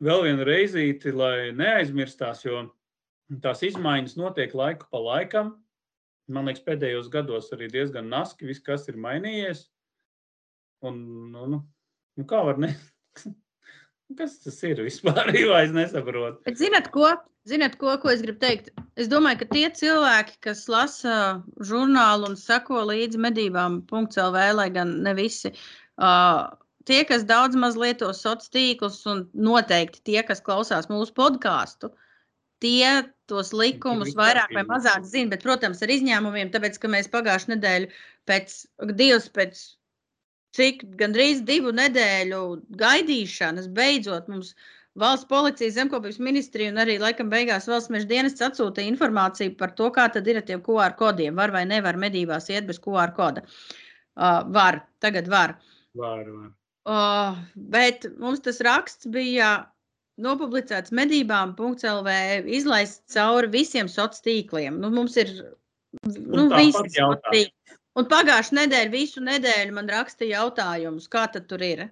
Vēl vienu reizīti, lai neaizmirstās, jo tās izmaiņas notiek laiku pa laikam. Man liekas, pēdējos gados arī diezgan naski viss, kas ir mainījies. Un, nu, nu, nu kā var ne? [LAUGHS] Kas tas ir [LAUGHS] vispār? Es nesaprotu. Bet zinat, ko? Zinat, ko, ko es gribu teikt? Es domāju, ka tie cilvēki, kas lasa žurnālu un sako līdzi medībām, .lv, lai gan ne visi, uh, tie, kas daudz maz lieto sociālos tīklus un noteikti tie, kas klausās mūsu podkāstu, tie tos likumus vairāk vai mazāk zina. Bet, protams, ar izņēmumiem, tāpēc, ka mēs pagājušajā nedēļā pēc divas pēc cik gandrīz divu nedēļu gaidīšanas beidzot mums valsts policija, zemkopības ministrija un arī laikam beigās valsts meža dienests atsūtīja informāciju par to, kā tad ir ar tiem QR kodiem. Var vai nevar medībās iet bez QR koda. Uh, var, tagad var. Var, var. Uh, bet mums tas raksts bija nopublicēts medībām.lv, izlaists cauri visiem sociāliem tīkliem. Nu, mums ir nu, visi jautā. Un pagājušā nedēļa, visu nedēļu man rakstīja jautājumus, kā tad tur ir.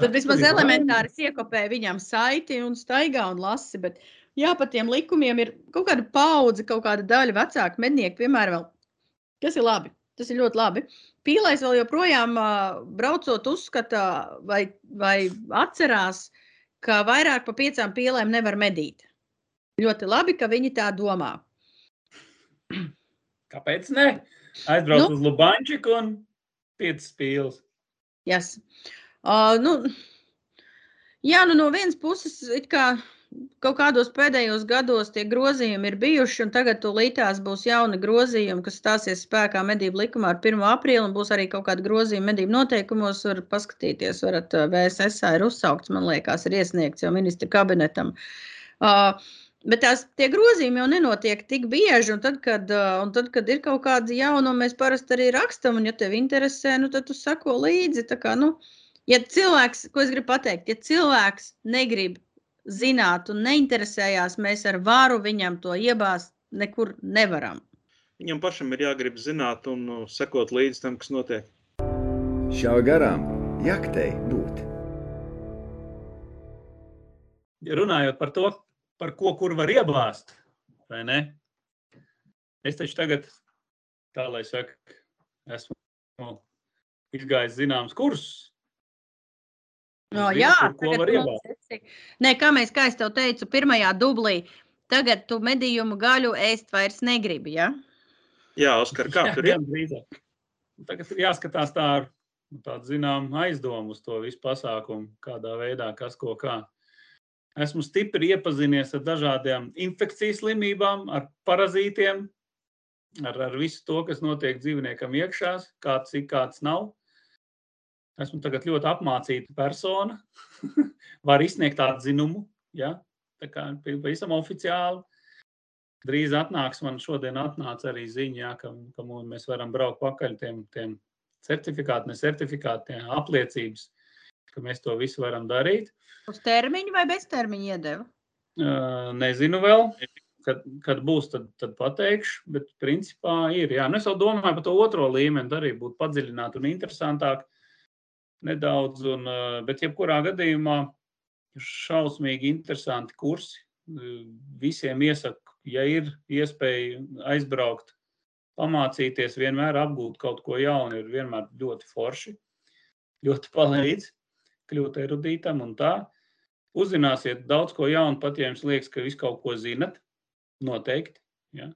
Tad vismaz elementāri es iekopēju viņam saiti un staigā un lasi. Bet jā, par tiem likumiem ir kaut kāda paudze, kaut kāda daļa vecāku mednieku, piemēram, vēl, kas ir labi. Tas ir ļoti labi. Pīlais vēl joprojām braucot, uzskata vai, vai atcerās, ka vairāk par piecām pīlēm nevar medīt. Ļoti labi, ka viņi tā domā. Kāpēc ne? Aizbraukt Nu. uz Lubančiku un piecas pīles. Yes. Uh, nu, jā, nu no vienas puses, it kā kaut kādos pēdējos gados tie grozījumi ir bijuši, un tagad tūlītās būs jauni grozījumi, kas stāsies spēkā medību likumā ar 1. aprīli, un būs arī kaut kādi grozījumi medību noteikumos. Var paskatīties, varat uh, VSSā ir uzsaukts, man liekas, ir iesniegts jau ministra kabinetam. Uh, Bet tās tie grozījumi jau nenotiek tik bieži, un tad, kad, un tad, kad ir kaut kāda jauna, mēs parasti arī rakstam, un, ja tev interesē, nu, tad tu sako līdzi. Kā, nu, ja cilvēks, ko es gribu pateikt, ja cilvēks negrib zināt un neinteresējās, mēs ar varu viņam to iebāzt nekur nevaram. Viņam pašam ir jāgrib zināt un uh, sekot līdz tam, kas notiek. Šā garām jaktei būt. Runājot par to, par ko kur var ne? Es taču tagad, tā lai saka, esmu izgājis zināms kursus. No, zinu, jā, tagad var esi- Nē, kā mēs, kā es tev teicu, pirmajā dublī, tagad tu medījumu gaļu ēst vairs negribi, ja? Jā, Oskar, kā [LAUGHS] tur ir? Tagad ir jāskatās tā ar nu, tādu zinām aizdomu uz to visu pasākumu, kādā veidā, kas ko kā. Esmu stipri iepazinies ar dažādām infekcijas slimībām, ar parazītiem, ar, ar visu to, kas notiek dzīvniekam iekšā, kāds ir, kāds nav. Esmu tagad ļoti apmācīta persona, [LAUGHS] var izsniegt atzinumu, ja? tā kā pavisam oficiāli. Drīz atnāks, man šodien atnāca arī ziņa, ja, ka, ka mēs varam braukt pakaļ tiem, tiem certifikāti, nesertifikāti, apliecības, ka mēs to visu varam darīt. Uz termiņu vai bez termiņa iedeva? Uh, nezinu vēl, kad, kad būs, tad, tad pateikšu, bet principā ir. Jā. Nu, es vēl domāju par to otro līmeni, arī būtu padziļināt un interesantāk nedaudz, un, bet jebkurā gadījumā šausmīgi interesanti kursi. Visiem iesaku, ja ir iespēja aizbraukt, pamācīties, vienmēr apgūt kaut ko jaunu, ir vienmēr ļoti forši, ļoti palīdz kļūt erudītam un tā. Uzzināsiet daudz ko jaunu, pat ja jums liekas, ka visu kaut ko zinat, noteikti. Ja?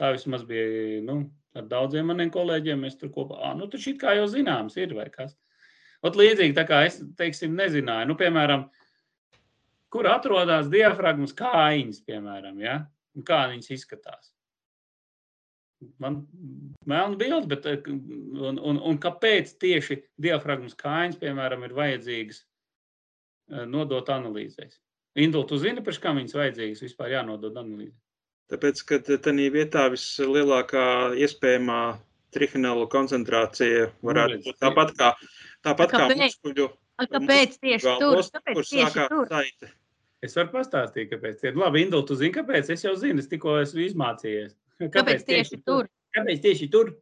Tā vismaz bija nu, ar daudziem maniem kolēģiem. Mēs tur kopā, ah, nu, tas it kā jau zināms ir vai kas. Ot līdzīgi tā kā es, teiksim, nezināju, nu, piemēram, kur atrodas diafragmas kājiņas, piemēram, ja? un kā viņas izskatās. Man melna bilde, bet eh, un, un, un kāpēc tieši diafragmas kājiņas, piemēram, ir vajadzīgas eh, nodot analīzēs? Indul, tu zini, pēc kam viņas vajadzīgas vispār jānodod analīzē? Tāpēc, ka tādā vietā vislielākā iespējamā trihinēlu koncentrācija varētu redz, būt tāpat kā, tāpat kā Kāpēc? muskuļu. A, Kāpēc tieši tur? Kāpēc kur tieši tur? saite. Es varu pastāstīt, kāpēc. Labi, Indul, tu zini, kāpēc? Es jau zinu, es tikko esmu izmācījies. Kāpēc tieši tur? Kāpēc tieši tur?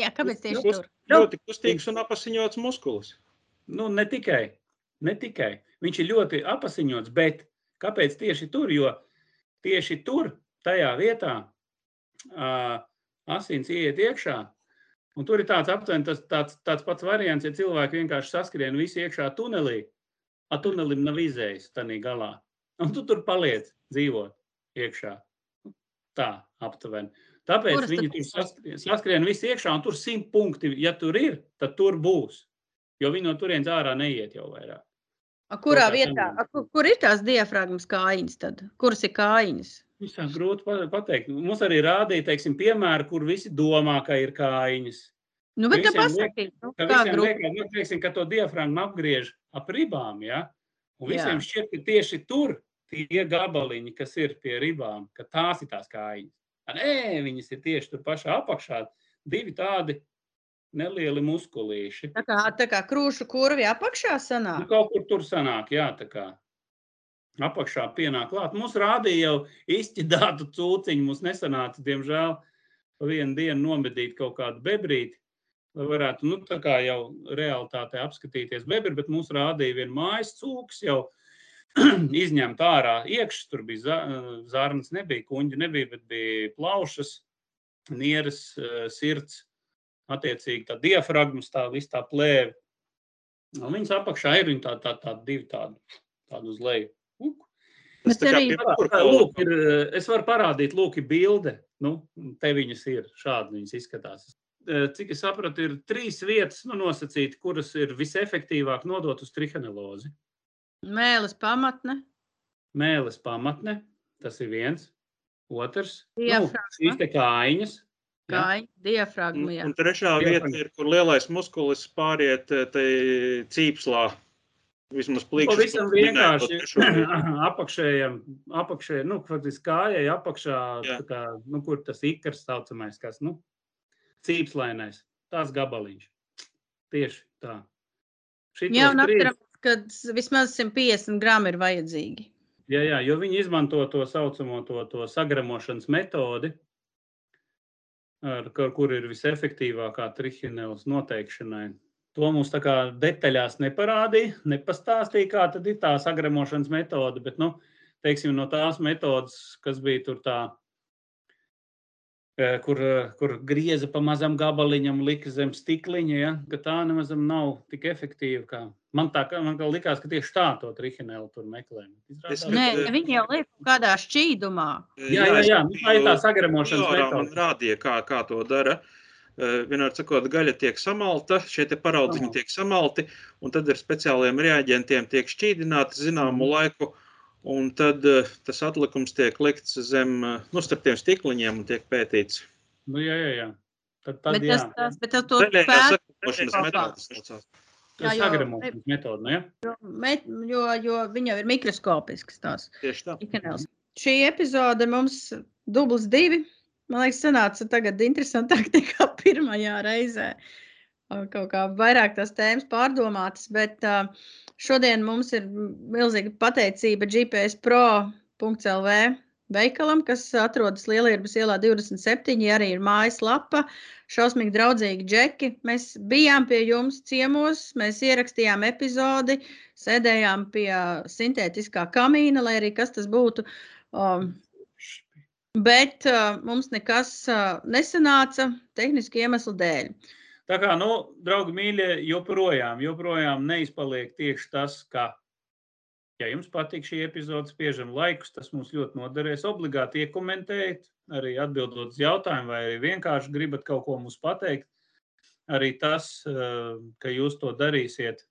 Jā, kāpēc tieši Kus- tur? Ļoti kustīgs un apasiņots muskulis. Nu, ne tikai, ne tikai. Viņš ir ļoti apziņots, bet kāpēc tieši tur? Jo tieši tur, tajā vietā, uh, asins iet iekšā. Un tur ir tāds aptuveni tas, tāds, tāds pats variants, ja cilvēki vienkārši saskrien visi iekšā tunelī, a tunelim nav izējis tādā galā. Un tu tur paliec dzīvot iekšā. Tā aptuveni. Tāpēc Kuras viņi tur saskrien, saskrien visi iekšā, un tur simt punkti, ja tur ir, tad tur būs. Jo viņi no turienes ārā neiet jau vairāk. A, kurā kā vietā? A, kur, kur ir tās diafragmas kājiņas tad? Kuras ir kājiņas? Visā grūti pa- pateikt. Mums arī rādīja, teiksim, piemēru, kur visi domā, ka ir kājiņas. Nu, bet liek- pasakīt, nu, Ka kā grūti. nu, teiksim, ka to diafragmu apgriež ap ribām, ja? Un visiem Jā. šķiet, ka tieši tur tie gabaliņi, kas ir pie ribām, ka tās ir tās kājiņas. Nē, viņas ir tieši tur pašā apakšā. Divi tādi nelieli muskulīši. Tā kā, tā kā krūšu kurvi apakšā Nu, sanāk. kaut kur tur sanāk, jā, tā kā apakšā pienāk klāt. Mums rādīja jau izķidātu cūciņu, mums nesanāca, diemžēl, vienu dienu nomedīt kaut kādu bebrīti, lai varētu, nu, tā kā jau realitātē apskatīties bebri, bet mums rādīja vienu mājas cūks jau [CLEARS THROAT] izņemt ārā iekšā. Tur bija za- zarnas, nebija kuņģi, nebija, bet bija plaušas, nieres, eh, sirds, attiecīgi tā diafragmas, tā viss tā plēve. Un viņas apakšā ir viņa tā, tā, tā divi tādi, tādi uz leju. Uk. Bet arī- lūk, ir, eh, es varu parādīt, lūk, ir bilde. Nu, te viņas ir, šādi viņas izskatās. Eh, Cik es sapratu, ir trīs vietas nu, nosacīti, kuras ir visefektīvāk nodot uz trihenelozi. Mēlis pamatne. Mēlis pamatne, tas ir viens. Otrs, nu, Diafragma. šīs te kājiņas. Kājiņa, diafragma, Un, jā. un trešā Jā, vieta ir, kur lielais muskulis pāriet eh, tai cīpslā. Vismaz plīkšķis. Pavisam vienkārši [CLEARS THROAT] apakšējam, apakšējam, nu, faktiski kājai apakšā, Jā. tā kā, nu, kur tas ikars saucamais, kas, nu, cīpslainais, tās gabaliņš. Tieši tā. Šitos Jā, un trīs- aptram, kad vismaz 150 gramu ir vajadzīgi. Jā, jā, jo viņi izmanto to saucamo to, to sagramošanas metodi, ar, kur, ir visefektīvākā trihinēlas noteikšanai. To mums tā kā detaļās neparādīja, nepastāstīja, kā tad ir tā sagramošanas metode, bet, nu, teiksim, no tās metodas, kas bija tur tā, kur, eh, kur grieza pa mazam gabaliņam, lika zem stikliņa, ja, ka tā nemaz nav tik efektīva. Kā. Man tā kā man kā likās, ka tieši tā to trihinēlu tur meklē. Es- Nē, Bet, viņi jau liek kaut kādā šķīdumā. Jā, jā, jā, nu, tā ir tā sagramošanas Jārā man metode. rādīja, kā, kā to dara. Vienmēr sakot, gaļa tiek samalta, šie te paraudziņi tiek samalti, un tad ar speciāliem reaģentiem tiek šķīdināti zināmu Mhm. laiku, un tad uh, tas atlikums tiek likts zem, uh, nu, starp tiem stikliņiem un tiek pētīts. Nu, jā, jā, jā. Tad, tad Bet jā, tas, tas, bet tas to Daļējā pēt, sakārtošanas Daļējā metodas saucās. tas jā, ir jo- metode. Nu, ja? met, jo, jo viņi jau ir mikroskopisks tās Tieši tā. ikanēls. Šī epizode mums dubls divi. Man liekas, sanāca tagad interesantāk [LAUGHS] nekā pirmajā reizē. Kaut kā vairāk tās tēmas pārdomātas, bet uh, šodien mums ir milzīga pateicība GPS Pro.CLV veikalam, kas atrodas Lielierbas ielā 27, arī ir mājaslapa, šausmīgi draudzīgi džeki. Mēs bijām pie jums ciemos, mēs ierakstījām epizodi, sēdējām pie sintētiskā kamīna, lai arī kas tas būtu. Um, bet uh, mums nekas uh, nesanāca tehniski iemeslu dēļ. Tā kā, nu, draugi mīļie, joprojām, joprojām neizpaliek tieši tas, ka, ja jums patīk šī epizode, spiežam laikus, tas mums ļoti noderēs. Obligāti iekomentējiet, arī atbildot uz jautājumu, vai arī vienkārši gribat kaut ko mums pateikt. Arī tas, ka jūs to darīsiet,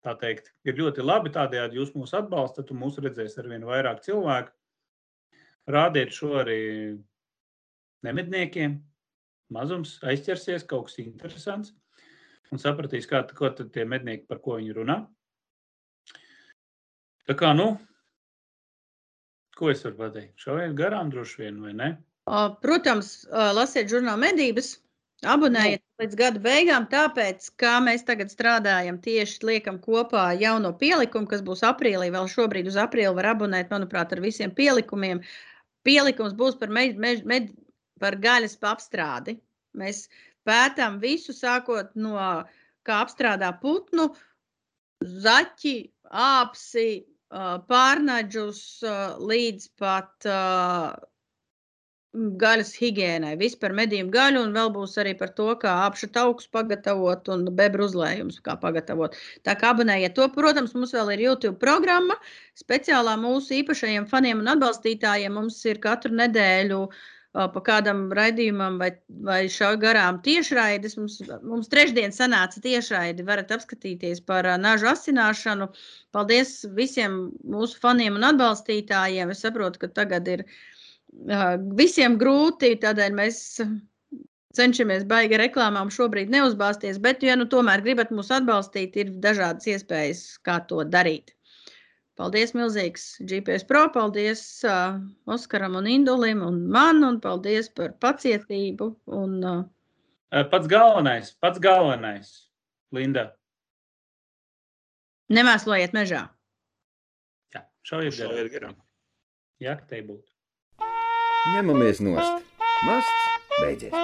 tā teikt, ir ļoti labi. Tādējādi jūs mūs atbalstat un mūs redzēs ar vien vairāk cilvēku. Rādiet šo arī nemedniekiem, mazums aizķersies, kaut kas interesants, un sapratīs, kā, ko tad tie mednieki, par ko viņi runā. Tā kā, nu, ko es varu pateikt? Šaujiet garām droši vien, vai ne? Protams, lasiet žurnālu medības, abonējiet līdz gada beigām, tāpēc, kā mēs tagad strādājam, tieši liekam kopā jauno pielikumu, kas būs aprīlī. Vēl šobrīd uz aprīli var abonēt, manuprāt, ar visiem pielikumiem. Pielikums būs par med, med, med, par gaļas apstrādi. Mēs pētām visu, sākot no kā apstrādā putnu, zaķi, āpsi, pārnaģus līdz pat gaļas higiēnai, vispār medījumu gaļu, un vēl būs arī par to, kā apšu taukus pagatavot un bebru uzlējumus kā pagatavot. Tā kā abonējiet to, protams, mums vēl ir YouTube programma, speciālā mūsu īpašajiem faniem un atbalstītājiem mums ir katru nedēļu uh, pa kādam raidījumam vai, vai šā garām tiešraides. Mums, mums trešdien sanāca tiešraidi, varat apskatīties par nažu asināšanu. Paldies visiem mūsu faniem un atbalstītājiem. Es saprotu, ka tagad ir visiem grūti, tādēļ mēs cenšamies baigi reklāmām šobrīd neuzbāzties, bet, ja nu tomēr gribat mūs atbalstīt, ir dažādas iespējas, kā to darīt. Paldies milzīgs GPS Pro, paldies uh, Oskaram un Indulim un man, un paldies par pacietību. Un, uh, pats galvenais, pats galvenais, Linda. Nemēslojiet mežā. Jā, šaujiet garām. garām. Jā, ka te būtu. Ņemamies nost. Masts beidzies.